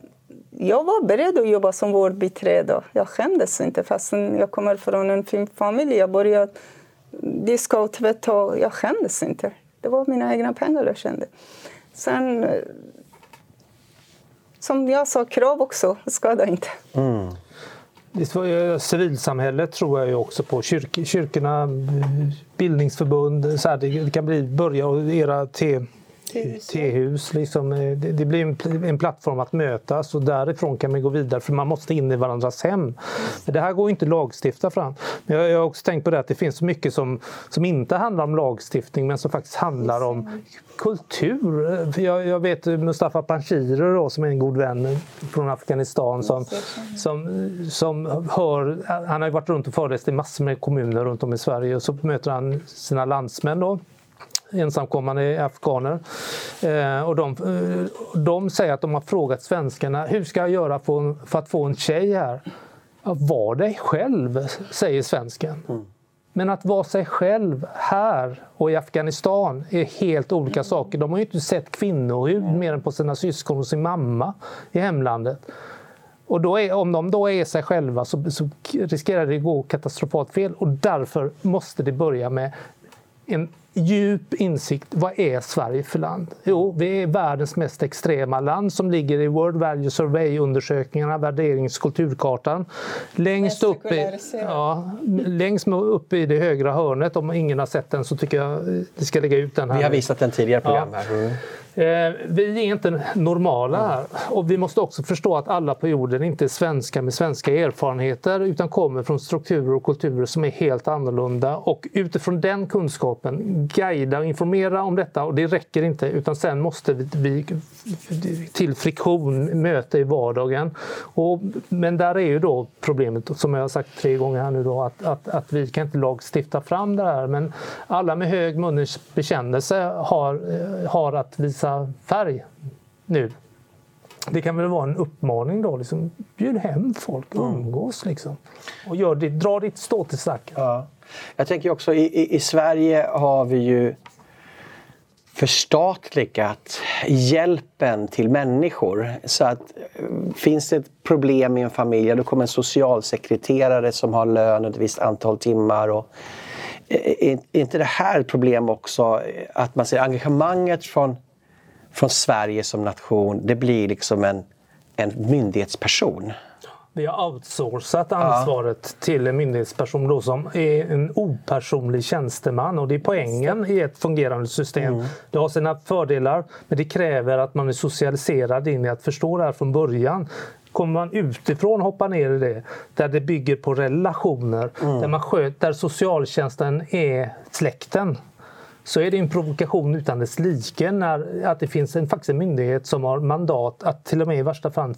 jag var beredd att jobba som vårdbiträde. Jag skämdes inte fastän jag kommer från en fin familj. Jag började diska och tvätta. Jag skämdes inte. Det var mina egna pengar jag kände. Sen, eh, som jag sa, krav också skadar inte. Mm. Eh, civilsamhället tror jag ju också på. Kyrk, kyrkorna, eh, bildningsförbund, så här, det kan bli börja och era te Tehus. Liksom, eh, det, det, blir en, en, plattform att mötas och därifrån kan man gå vidare för man måste in i varandras hem. Men det här går inte att lagstifta fram. Men jag, jag har också tänkt på det att det finns så mycket som, som inte handlar om lagstiftning men som faktiskt handlar om kultur. Jag, jag vet Mustafa Panshiri då, som är en god vän från Afghanistan som, som, som hör, han har varit runt och föreläst i massor med kommuner runt om i Sverige och så möter han sina landsmän då ensamkommande afghaner. Eh, och de, eh, de säger att de har frågat svenskarna hur ska jag göra för, för att få en tjej här? Var dig själv, säger svensken. Mm. Men att vara sig själv här och i Afghanistan är helt olika saker. De har ju inte sett kvinnohud mer än på sina syskon och sin mamma i hemlandet. Och då är, om de då är sig själva så, så riskerar det att gå katastrofalt fel och därför måste det börja med en djup insikt. Vad är Sverige för land? Jo, vi är världens mest extrema land som ligger i World Value Survey-undersökningarna, värderingskulturkartan. Längst upp, i, ja, längst upp i det högra hörnet, om ingen har sett den så tycker jag vi ska lägga ut den här. Vi har visat den tidigare program. Ja. Här. Eh, vi är inte normala här. Och vi måste också förstå att alla på jorden inte är svenskar med svenska erfarenheter utan kommer från strukturer och kulturer som är helt annorlunda. Och utifrån den kunskapen guida och informera om detta. Och det räcker inte utan sen måste vi, till friktion möta i vardagen. Och, men där är ju då problemet som jag har sagt tre gånger här nu då att, att, att vi kan inte lagstifta fram det här. Men alla med hög munnens bekännelse har, eh, har att visa visa färg nu. Det kan väl vara en uppmaning då, liksom, bjud hem folk, mm. umgås liksom. Och gör det, dra ditt stå till stacken. Ja. Jag tänker också i, i, i Sverige har vi ju förstatligat hjälpen till människor. Så att eh, finns det ett problem i en familj, då kommer en socialsekreterare som har lön ett visst antal timmar. Och, är inte det här ett problem också? Att man ser engagemanget från från Sverige som nation, det blir liksom en, en myndighetsperson. Vi har outsourcat ansvaret ja. till en myndighetsperson då som är en opersonlig tjänsteman och det är poängen i ett fungerande system. Mm. Det har sina fördelar men det kräver att man är socialiserad in i att förstå det här från början. Kommer man utifrån hoppa ner i det, där det bygger på relationer, mm. där, man sköt, där socialtjänsten är släkten så är det en provokation utan dess like när att det finns en, faktiskt en myndighet som har mandat att till och med i värsta fall,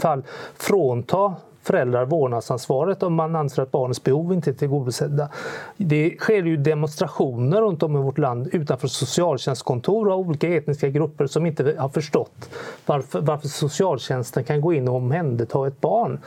fall frånta föräldrar vårdnadsansvaret om man anser att barnets behov inte är tillgodosedda. Det sker ju demonstrationer runt om i vårt land utanför socialtjänstkontor av olika etniska grupper som inte har förstått varför, varför socialtjänsten kan gå in och omhänderta ett barn.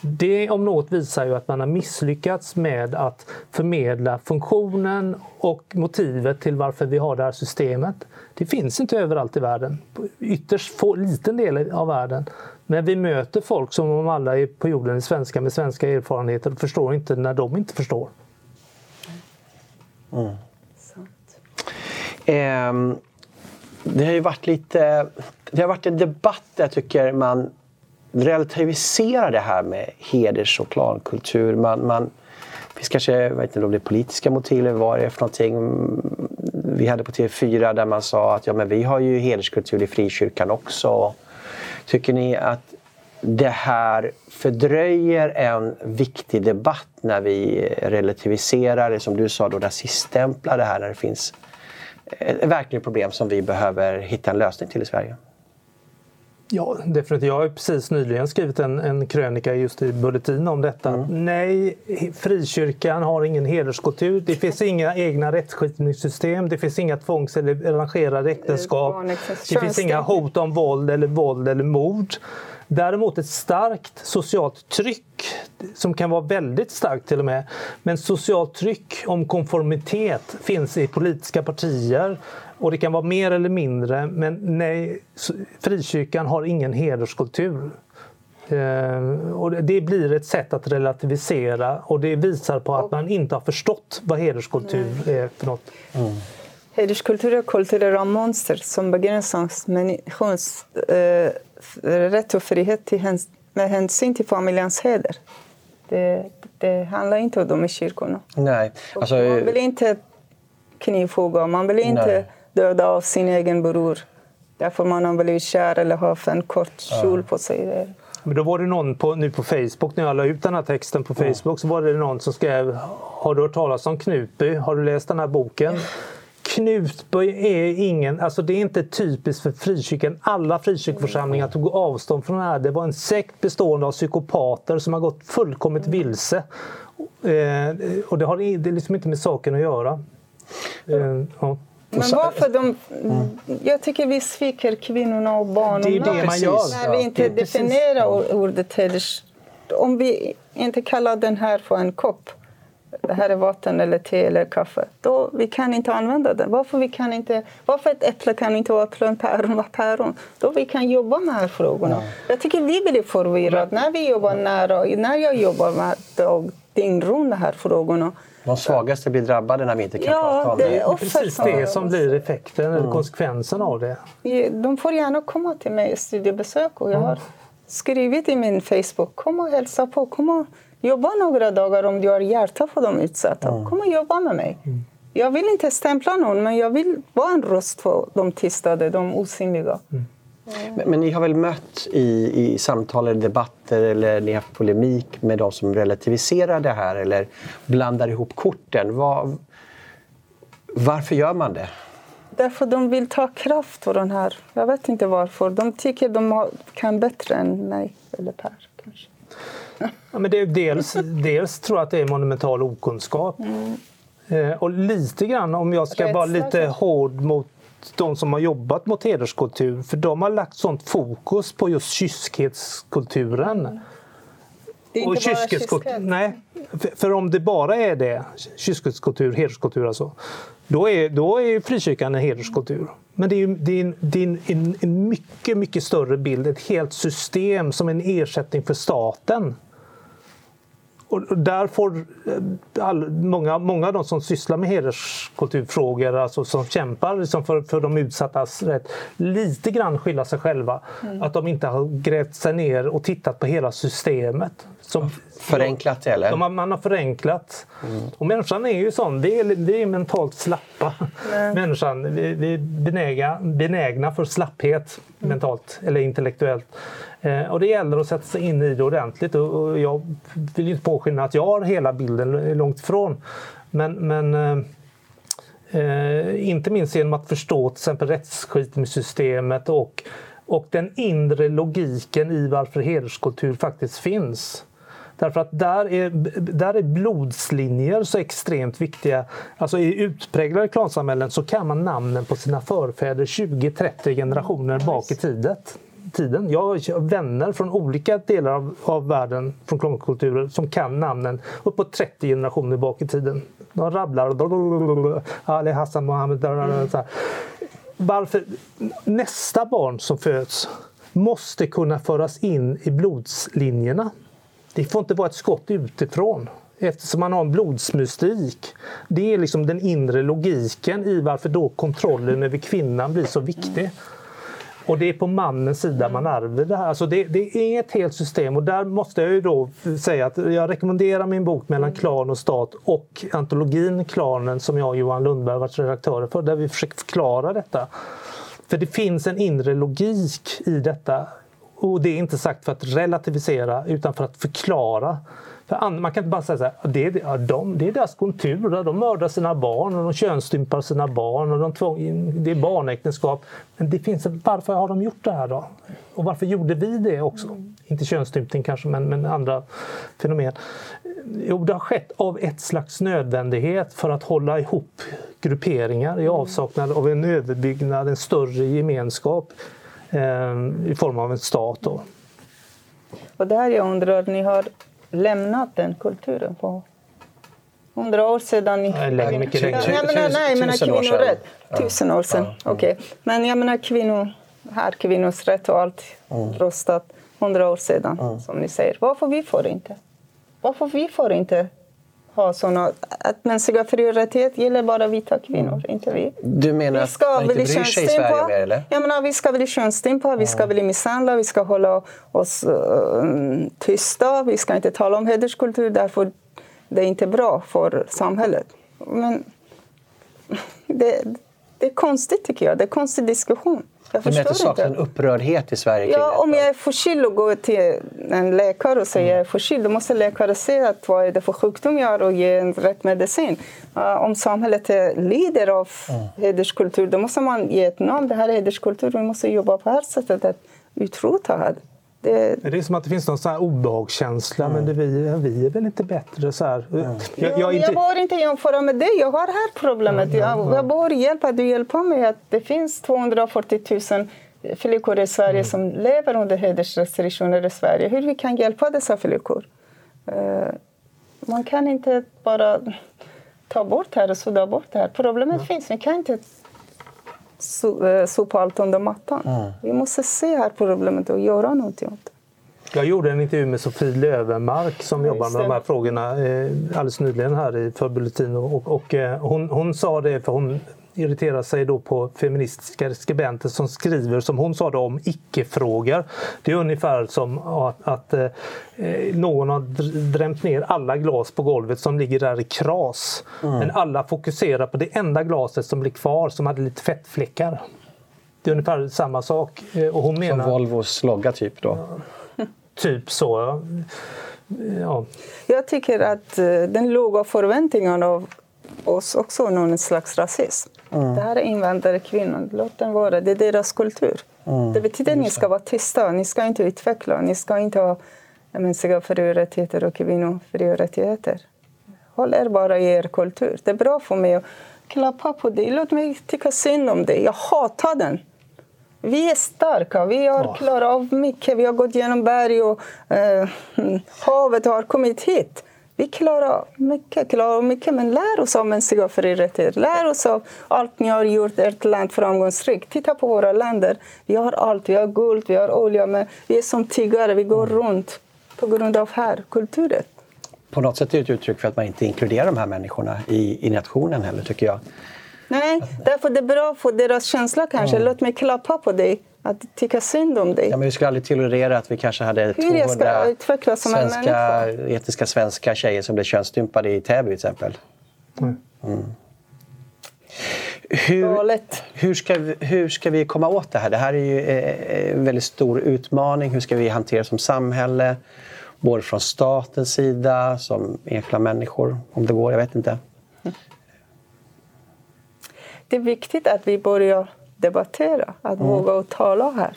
Det om något visar ju att man har misslyckats med att förmedla funktionen och motivet till varför vi har det här systemet. Det finns inte överallt i världen, ytterst få, liten del av världen. Men vi möter folk som om alla är på jorden är svenska med svenska erfarenheter och förstår inte när de inte förstår. Mm. Eh, det har ju varit lite... Det har varit en debatt där jag tycker man relativisera det här med heders och klankultur. Man, man, det finns kanske, vet inte om det är politiska motiv eller vad det är för någonting. Vi hade på TV4 där man sa att ja, men vi har ju hederskultur i frikyrkan också. Tycker ni att det här fördröjer en viktig debatt när vi relativiserar, det som du sa, då rasiststämplar det här när det finns eh, ett verkligt problem som vi behöver hitta en lösning till i Sverige? Ja, definitivt. Jag har precis nyligen skrivit en, en krönika just i Bulletin om detta. Mm. Nej, frikyrkan har ingen hederskultur. Det finns inga egna rättsskipningssystem. Det finns inga tvångs eller arrangerade äktenskap. Det finns inga hot om våld eller våld eller mord. Däremot ett starkt socialt tryck, som kan vara väldigt starkt till och med, men socialt tryck om konformitet finns i politiska partier och det kan vara mer eller mindre, men nej, frikyrkan har ingen hederskultur. Eh, och det blir ett sätt att relativisera och det visar på att man inte har förstått vad hederskultur är för något. Mm. Hederskultur är kulturella monster som begränsar människors eh, rätt och frihet till häns med hänsyn till familjens heder. Det, det handlar inte om dem i kyrkorna. Nej. Alltså, man vill inte knivhugga, man vill inte nej. Döda av sin egen bror därför man har blivit kär eller har en kort kjol på sig. Men då var det någon på, nu på Facebook, när jag la ut den här texten på Facebook, mm. så var det någon som skrev Har du hört talas om Knutby? Har du läst den här boken? Knutby är ingen, alltså det är inte typiskt för frikyrkan. Alla frikyrkoförsamlingar tog avstånd från det här. Det var en sekt bestående av psykopater som har gått fullkomligt vilse. Eh, och det har det liksom inte med saken att göra. Eh, ja. Men varför de... Jag tycker vi sviker kvinnorna och barnen. Det är det man gör. När vi inte definierar ordet heders... Om vi inte kallar den här för en kopp det här är vatten eller te eller kaffe. Då vi kan inte använda det. Varför, vi kan inte, varför ett äpple kan inte vara äpple och en päron vara päron? Då vi kan jobba med de här frågorna. Mm. Jag tycker vi blir förvirrade när vi jobbar nära, när jag jobbar med dag, dygn runt de här frågorna. De svagaste blir drabbade när vi inte kan ja, prata om det. Det är precis det som blir effekten eller mm. konsekvensen av det. De får gärna komma till mig i studiebesök och jag har skrivit i min Facebook, kom och hälsa på, kom och Jobba några dagar om du har hjärta för de utsatta. Mm. Kom och jobba med mig. Mm. Jag vill inte stämpla någon, men jag vill vara en röst för de tystade, de osynliga. Mm. Men, men, ni har väl mött i, i samtal eller debatter eller ni har haft polemik med de som relativiserar det här eller blandar ihop korten. Var, varför gör man det? Därför de vill ta kraft för den här. Jag vet inte varför. De tycker de kan bättre än mig eller Per. Kanske. Ja, men det är dels, dels tror jag att det är monumental okunskap. Mm. Eh, och lite grann, om jag ska vara lite hård mot de som har jobbat mot hederskultur, för de har lagt sånt fokus på just kyskhetskulturen. Mm. Det är inte och bara kyskhet. Nej, för, för, om det bara är det, kyskhetskultur, hederskultur alltså, då är, då är frikyrkan en hederskultur. Men det är, det är, det är en, en, mycket, mycket större bild, ett helt system som en ersättning för staten. Och där får eh, all, många, många av de som sysslar med hederskulturfrågor, alltså som kämpar liksom för, för de utsattas rätt, lite grann skylla sig själva. Mm. Att de inte har grävt sig ner och tittat på hela systemet. Som, förenklat eller? De, man har förenklat. Mm. Och människan är ju sån, vi är, vi är mentalt slappa. Mm. Människan, vi, vi är benägna, benägna för slapphet mm. mentalt eller intellektuellt. Eh, och det gäller att sätta sig in i det ordentligt. Och, jag vill inte påskina att jag har hela bilden långt ifrån. Men, men eh, eh, inte minst genom att förstå till exempel rättsskipningssystemet och, och den inre logiken i varför hederskultur faktiskt finns. Därför att där är, där är blodslinjer så extremt viktiga. Alltså I utpräglade klansamhällen så kan man namnen på sina förfäder 20-30 generationer bak i tidet tiden. Jag har vänner från olika delar av, av världen, från klankulturer, som kan namnen uppåt 30 generationer bak i tiden. De rabblar Ali Hassan Mohammed. Varför? Nästa barn som föds måste kunna föras in i blodslinjerna. Det får inte vara ett skott utifrån eftersom man har en blodsmystik. Det är liksom den inre logiken i varför då kontrollen över kvinnan blir så viktig. Och det är på mannens sida man ärver det här. Alltså det, det, är ett helt system. Och där måste jag ju då säga att jag rekommenderar min bok Mellan klan och stat och antologin Klanen som jag och Johan Lundberg varit redaktörer för där vi försöker förklara detta. För det finns en inre logik i detta. Och det är inte sagt för att relativisera utan för att förklara För man kan inte bara säga så här, det är, ja, de, det är deras kultur, de mördar sina barn och de könsstympar sina barn och de tvång, det är barnäktenskap. Men det finns, varför har de gjort det här då? Och varför gjorde vi det också? Mm. Inte könsstympning kanske, men, men andra fenomen. Jo, det har skett av ett slags nödvändighet för att hålla ihop grupperingar i mm. avsaknad av en överbyggnad, en större gemenskap eh, i form av en stat. Då. Och där jag undrar, ni har lämnat den kulturen på hundra år sedan. Nej, längre, mycket längre. Jag menar, nej, jag menar kvinnorätt. Tusen år sedan. Ja. Okej. Okay. Men jag menar kvinnor, här kvinnors rätt och allt mm. röstat hundra år sedan, mm. som ni säger. Varför vi får inte? Varför vi får inte ha såna... Att mänskliga fri och rättigheter gäller bara vita kvinnor, inte vi. Du menar att man inte bryr sig i Sverige mer? Eller? Jag menar, vi ska bli könsstympa, vi ska bli misshandla, vi ska hålla oss uh, tysta, vi ska inte tala om hederskultur därför det är inte bra för samhället. Men det, det är konstigt tycker jag, det är en konstig diskussion. Jag du menar att det saknas en upprördhet i Sverige kring Ja, om jag är förkyld och går till en läkare och säger mm. jag är förkyld, då måste läkaren se att vad är det för sjukdom jag har och ge en rätt medicin. Uh, om samhället lider av mm. hederskultur, då måste man ge ett namn. Det här är hederskultur, vi måste jobba på det här sättet att utrota det. Det... det är som att det finns någon sån här obehagskänsla, mm. men det, vi, vi är väl inte bättre så här. Mm. Jag, jag, inte... jag bör inte jämföra med dig, jag har här problemet. Mm. Jag, jag bör hjälpa du hjälper mig att det finns 240 000 flickor i Sverige mm. som lever under hedersrestriktioner i Sverige. Hur vi kan hjälpa dessa flickor? Uh, man kan inte bara ta bort det här och sudda bort det här. Problemet finns, vi kan inte Eh, sopa allt under mattan. Mm. Vi måste se här problemet och göra någonting åt det. Jag gjorde en intervju med Sofie Lövenmark som ja, jobbar med de här frågorna eh, alldeles nyligen här i för Bulletin. Och, och eh, hon, hon sa det, för hon irriterar sig då på feministiska skribenter som skriver, som hon sa, då, om icke-frågor. Det är ungefär som att, att eh, någon har drämt ner alla glas på golvet som ligger där i kras. Mm. Men alla fokuserar på det enda glaset som blir kvar som hade lite fettfläckar. Det är ungefär samma sak. Eh, och hon menar, som Volvos logga typ då? Ja, typ så. Ja. Jag tycker att eh, den låga förväntningen av oss också någon slags rasism. Mm. Det här är invandrarkvinnor, låt den vara. Det är deras kultur. Mm. Det betyder att ni ska vara tysta, ni ska inte utveckla, ni ska inte ha mänskliga fri och rättigheter och kvinnofri och rättigheter. Håll er bara i er kultur. Det är bra för mig att klappa på dig. Låt mig tycka synd om dig. Jag hatar den. Vi är starka, vi har klarat av mycket. Vi har gått genom berg och eh, havet har kommit hit. Vi klarar mycket, klarar mycket, men lär oss av mänskliga fri rättigheter. Lär oss av allt ni har gjort ert land framgångsrikt. Titta på våra länder. Vi har allt. Vi har guld, vi har olja, men vi är som tiggare. Vi går runt på grund av här kulturen. På något sätt är det ett uttryck för att man inte inkluderar de här människorna i, i nationen heller, tycker jag. Nej, därför det är bra för deras känsla kanske. Mm. Låt mig klappa på dig att tycka synd om dig. Ja, men vi skulle aldrig tolerera att vi kanske hade 200 svenska, etiska svenska tjejer som blev könsstympade i Täby till exempel. Mm. Mm. Hur, hur, ska vi, hur ska vi komma åt det här? Det här är ju eh, en väldigt stor utmaning. Hur ska vi hantera som samhälle? Både från statens sida, som enskilda människor, om det går. Jag vet inte. Det är viktigt att vi börjar debattera, att mm. våga tala här.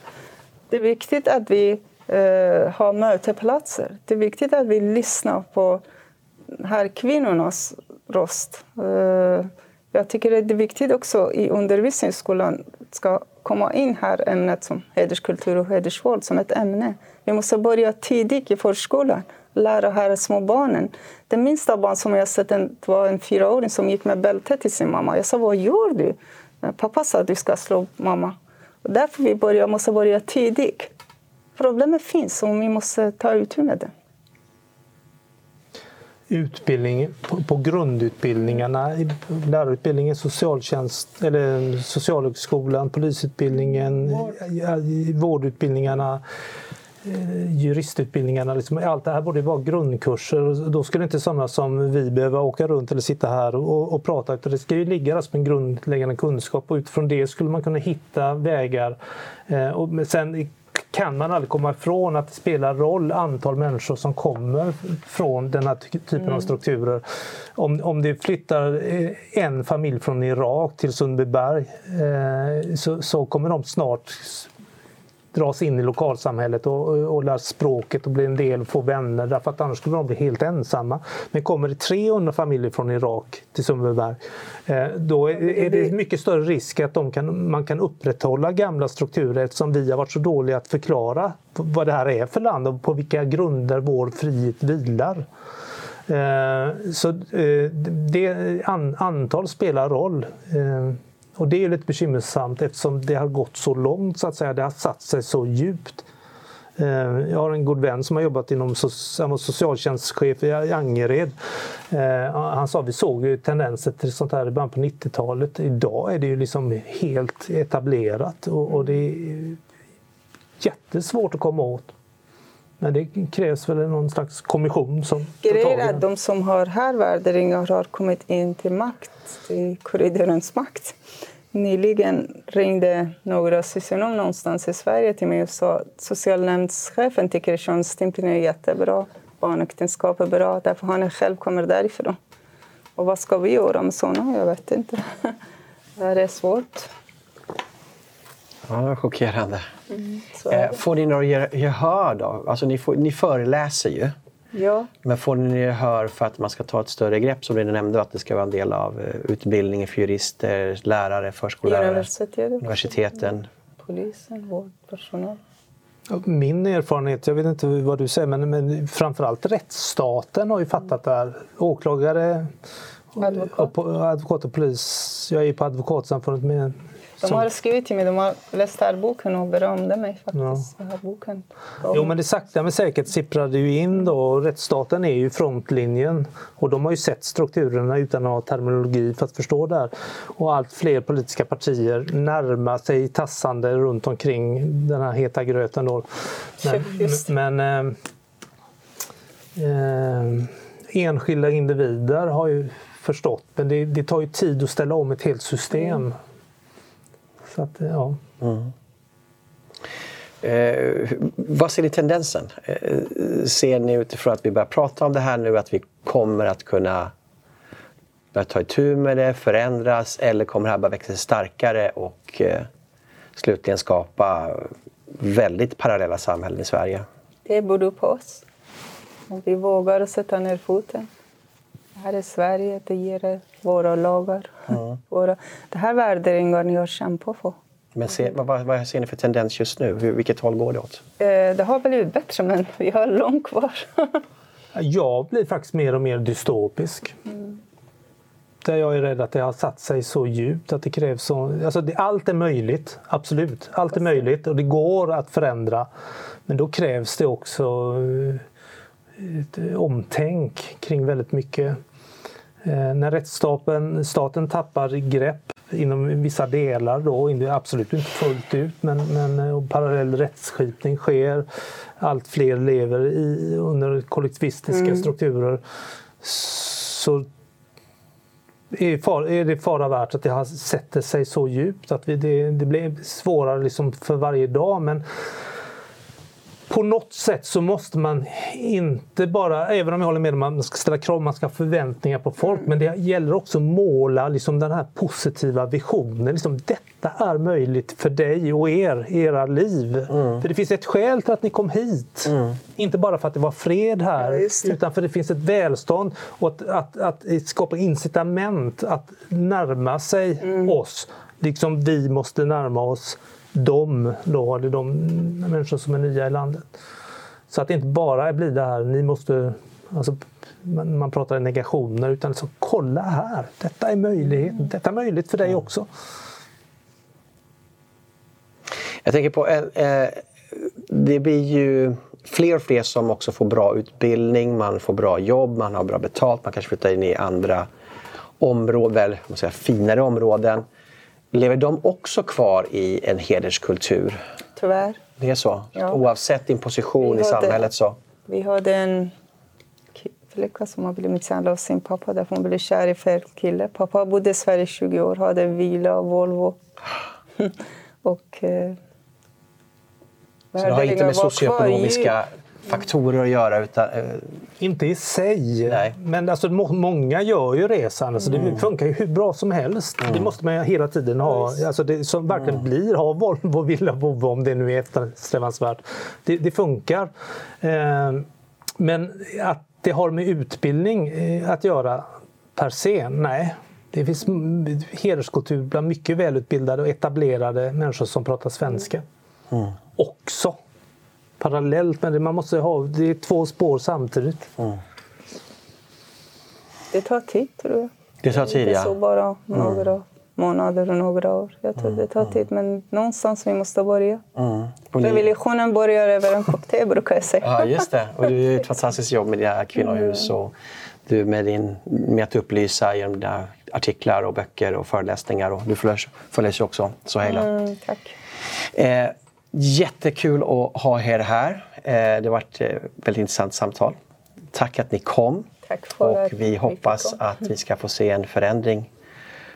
Det är viktigt att vi eh, har mötesplatser. Det är viktigt att vi lyssnar på här kvinnornas röst. Eh, jag tycker det är viktigt också i undervisningsskolan ska komma in här ämnet som hederskultur och hedersvåld som ett ämne. Vi måste börja tidigt i förskolan, lära här små barnen. Det minsta barn som jag sett var en fyraåring som gick med bälte till sin mamma. Jag sa, vad gör du? Pappa sa att du ska slå mamma. Och därför vi börjar, måste börja tidigt. Problemet finns och vi måste ta itu med det. Utbildning på, på grundutbildningarna, lärarutbildningen, socialtjänst, eller socialhögskolan, polisutbildningen, vårdutbildningarna juristutbildningarna, liksom, allt det här borde vara grundkurser. Då skulle inte sådana som vi behöva åka runt eller sitta här och, och prata, utan det ska ju ligga där som en grundläggande kunskap och utifrån det skulle man kunna hitta vägar. Eh, och sen kan man aldrig komma ifrån att det spelar roll antal människor som kommer från den här typen mm. av strukturer. Om, om det flyttar eh, en familj från Irak till Sundbyberg eh, så, så kommer de snart dras in i lokalsamhället och, och lär språket och blir en del och får vänner därför att annars skulle de bli helt ensamma. Men kommer det 300 familjer från Irak till Sundbyberg eh, då är det mycket större risk att de kan, man kan upprätthålla gamla strukturer eftersom vi har varit så dåliga att förklara vad det här är för land och på vilka grunder vår frihet vilar. Eh, så eh, det, antal spelar roll. Och det är lite bekymmersamt eftersom det har gått så långt, så att säga. Det har satt sig så djupt. Eh, jag har en god vän som har jobbat inom han var socialtjänstchef i Angered. Eh, han sa att vi såg ju tendenser till sånt här i början på 90-talet. Idag är det ju liksom helt etablerat och det är jättesvårt att komma åt. Men det krävs väl någon slags kommission som Grejen är att de som har här värderingar har kommit in till makt, till korridorens makt. Nyligen ringde några socionom någonstans i Sverige till mig och sa att socialnämndschefen tycker könsstympning är jättebra, barnäktenskap är bra, därför han själv kommer därifrån. Och vad ska vi göra med sådana? Jag vet inte. det är svårt. Ja, chockerande. Mm, eh, får ni några gehör då? Alltså, ni, får, ni föreläser ju. Ja. Men får ni gehör för att man ska ta ett större grepp som du nämnde att det ska vara en del av eh, utbildningen för jurister, lärare, förskollärare, Universitet. universiteten? Polisen, vårdpersonal. Min erfarenhet, jag vet inte vad du säger, men, men framförallt rättsstaten har ju fattat det här. Åklagare, advokat. Och, advokat och polis. Jag är ju på Advokatsamfundet med de har skrivit till mig, de har läst här boken och berömde mig faktiskt. Ja. Här boken. Jo men det sakta men säkert sipprade ju in då. Rättsstaten är ju frontlinjen och de har ju sett strukturerna utan att ha terminologi för att förstå det här. Och allt fler politiska partier närmar sig tassande runt omkring den här heta gröten då. Men, men äh, äh, enskilda individer har ju förstått, men det, det, tar ju tid att ställa om ett helt system. Mm. Så att, ja. Mm. Eh, vad ser ni tendensen? Eh, ser ni utifrån att vi börjar prata om det här nu att vi kommer att kunna börja ta itu med det, förändras eller kommer det här bara växa sig starkare och eh, slutligen skapa väldigt parallella samhällen i Sverige? Det beror på oss. Om vi vågar sätta ner foten. Det här är Sverige, det ger våra lagar. Mm. Våra, det här värderingar jag kämpar för. Men se, vad, vad ser ni för tendens just nu? Hur, vilket håll går det åt? Eh, det har blivit bättre, men vi har långt kvar. jag blir faktiskt mer och mer dystopisk. Mm. Där jag är rädd att det har satt sig så djupt att det krävs så... Alltså det, allt är möjligt, absolut. Allt är möjligt och det går att förändra. Men då krävs det också eh, ett omtänk kring väldigt mycket. Eh, när rättsstaten staten tappar grepp inom vissa delar, då, absolut inte fullt ut, men, men eh, parallell rättsskipning sker. Allt fler lever i, under kollektivistiska mm. strukturer. Så är, far, är det fara värt att det har sätter sig så djupt att vi, det, det blir svårare liksom för varje dag. Men på något sätt så måste man inte bara, även om jag håller med om att man ska ställa krav, man ska ha förväntningar på folk, men det gäller också att måla liksom den här positiva visionen. Liksom, detta är möjligt för dig och er, era liv. Mm. För det finns ett skäl till att ni kom hit. Mm. Inte bara för att det var fred här, ja, utan för att det finns ett välstånd och att, att, att, att skapa incitament att närma sig mm. oss. Liksom vi måste närma oss dem, då, är de människor som är nya i landet. Så att det inte bara blir det här, ni måste, alltså, man pratar negationer, utan så kolla här, detta är möjligt, detta är möjligt för dig också. Jag tänker på, eh, det blir ju fler och fler som också får bra utbildning, man får bra jobb, man har bra betalt, man kanske flyttar in i andra områden, väl, säga, finare områden. Lever de också kvar i en hederskultur? Tyvärr. Det är så? Ja. Oavsett din position i samhället? så? Vi hade en flicka som har blivit misshandlad av sin pappa därför hon blev kär i fel kille. Pappa bodde i Sverige i 20 år, hade en villa Volvo. och, eh, Så det har inte med socioekonomiska faktorer att göra? Utan, eh, inte i sig, Nej. men alltså, må många gör ju resan. Alltså, det funkar ju hur bra som helst. Mm. Det måste man hela tiden ha. Alltså, det som verkligen Mm. blir, ha Volvo, villa, Volvo om det nu är eftersträvansvärt. Det, det funkar. Eh, men att det har med utbildning eh, att göra per se, nej. Det finns hederskultur bland mycket välutbildade och etablerade människor som pratar svenska. Mm. Också. Parallellt med det, man måste ha, det är två spår samtidigt. Det tar tid, tror jag. Det tar tid, ja. så bara några månader och några år. Jag tror det tar tid, men någonstans vi måste börja. Mm. Ni- Revolutionen börjar över en kopp te, brukar jag säga. Ja, just det. Och du gör ett fantastiskt jobb med dina kvinnohus och du med, din, med att upplysa genom dina artiklar och böcker och föreläsningar. Och du sig också så hela. Mm, tack. Eh, jättekul att ha er här. Eh, det har varit ett väldigt intressant samtal. Tack att ni kom. Tack för att och vi hoppas att vi ska få se en förändring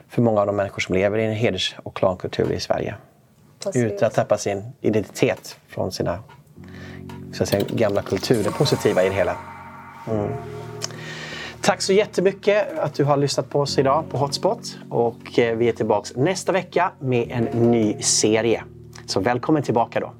för många av de människor som lever i en heders och klankultur i Sverige. Precis. Utan att tappa sin identitet från sina så att säga, gamla kultur, det positiva i det hela. Mm. Tack så jättemycket att du har lyssnat på oss idag på Hotspot. Och eh, vi är tillbaka nästa vecka med en ny serie. Så välkommen tillbaka då.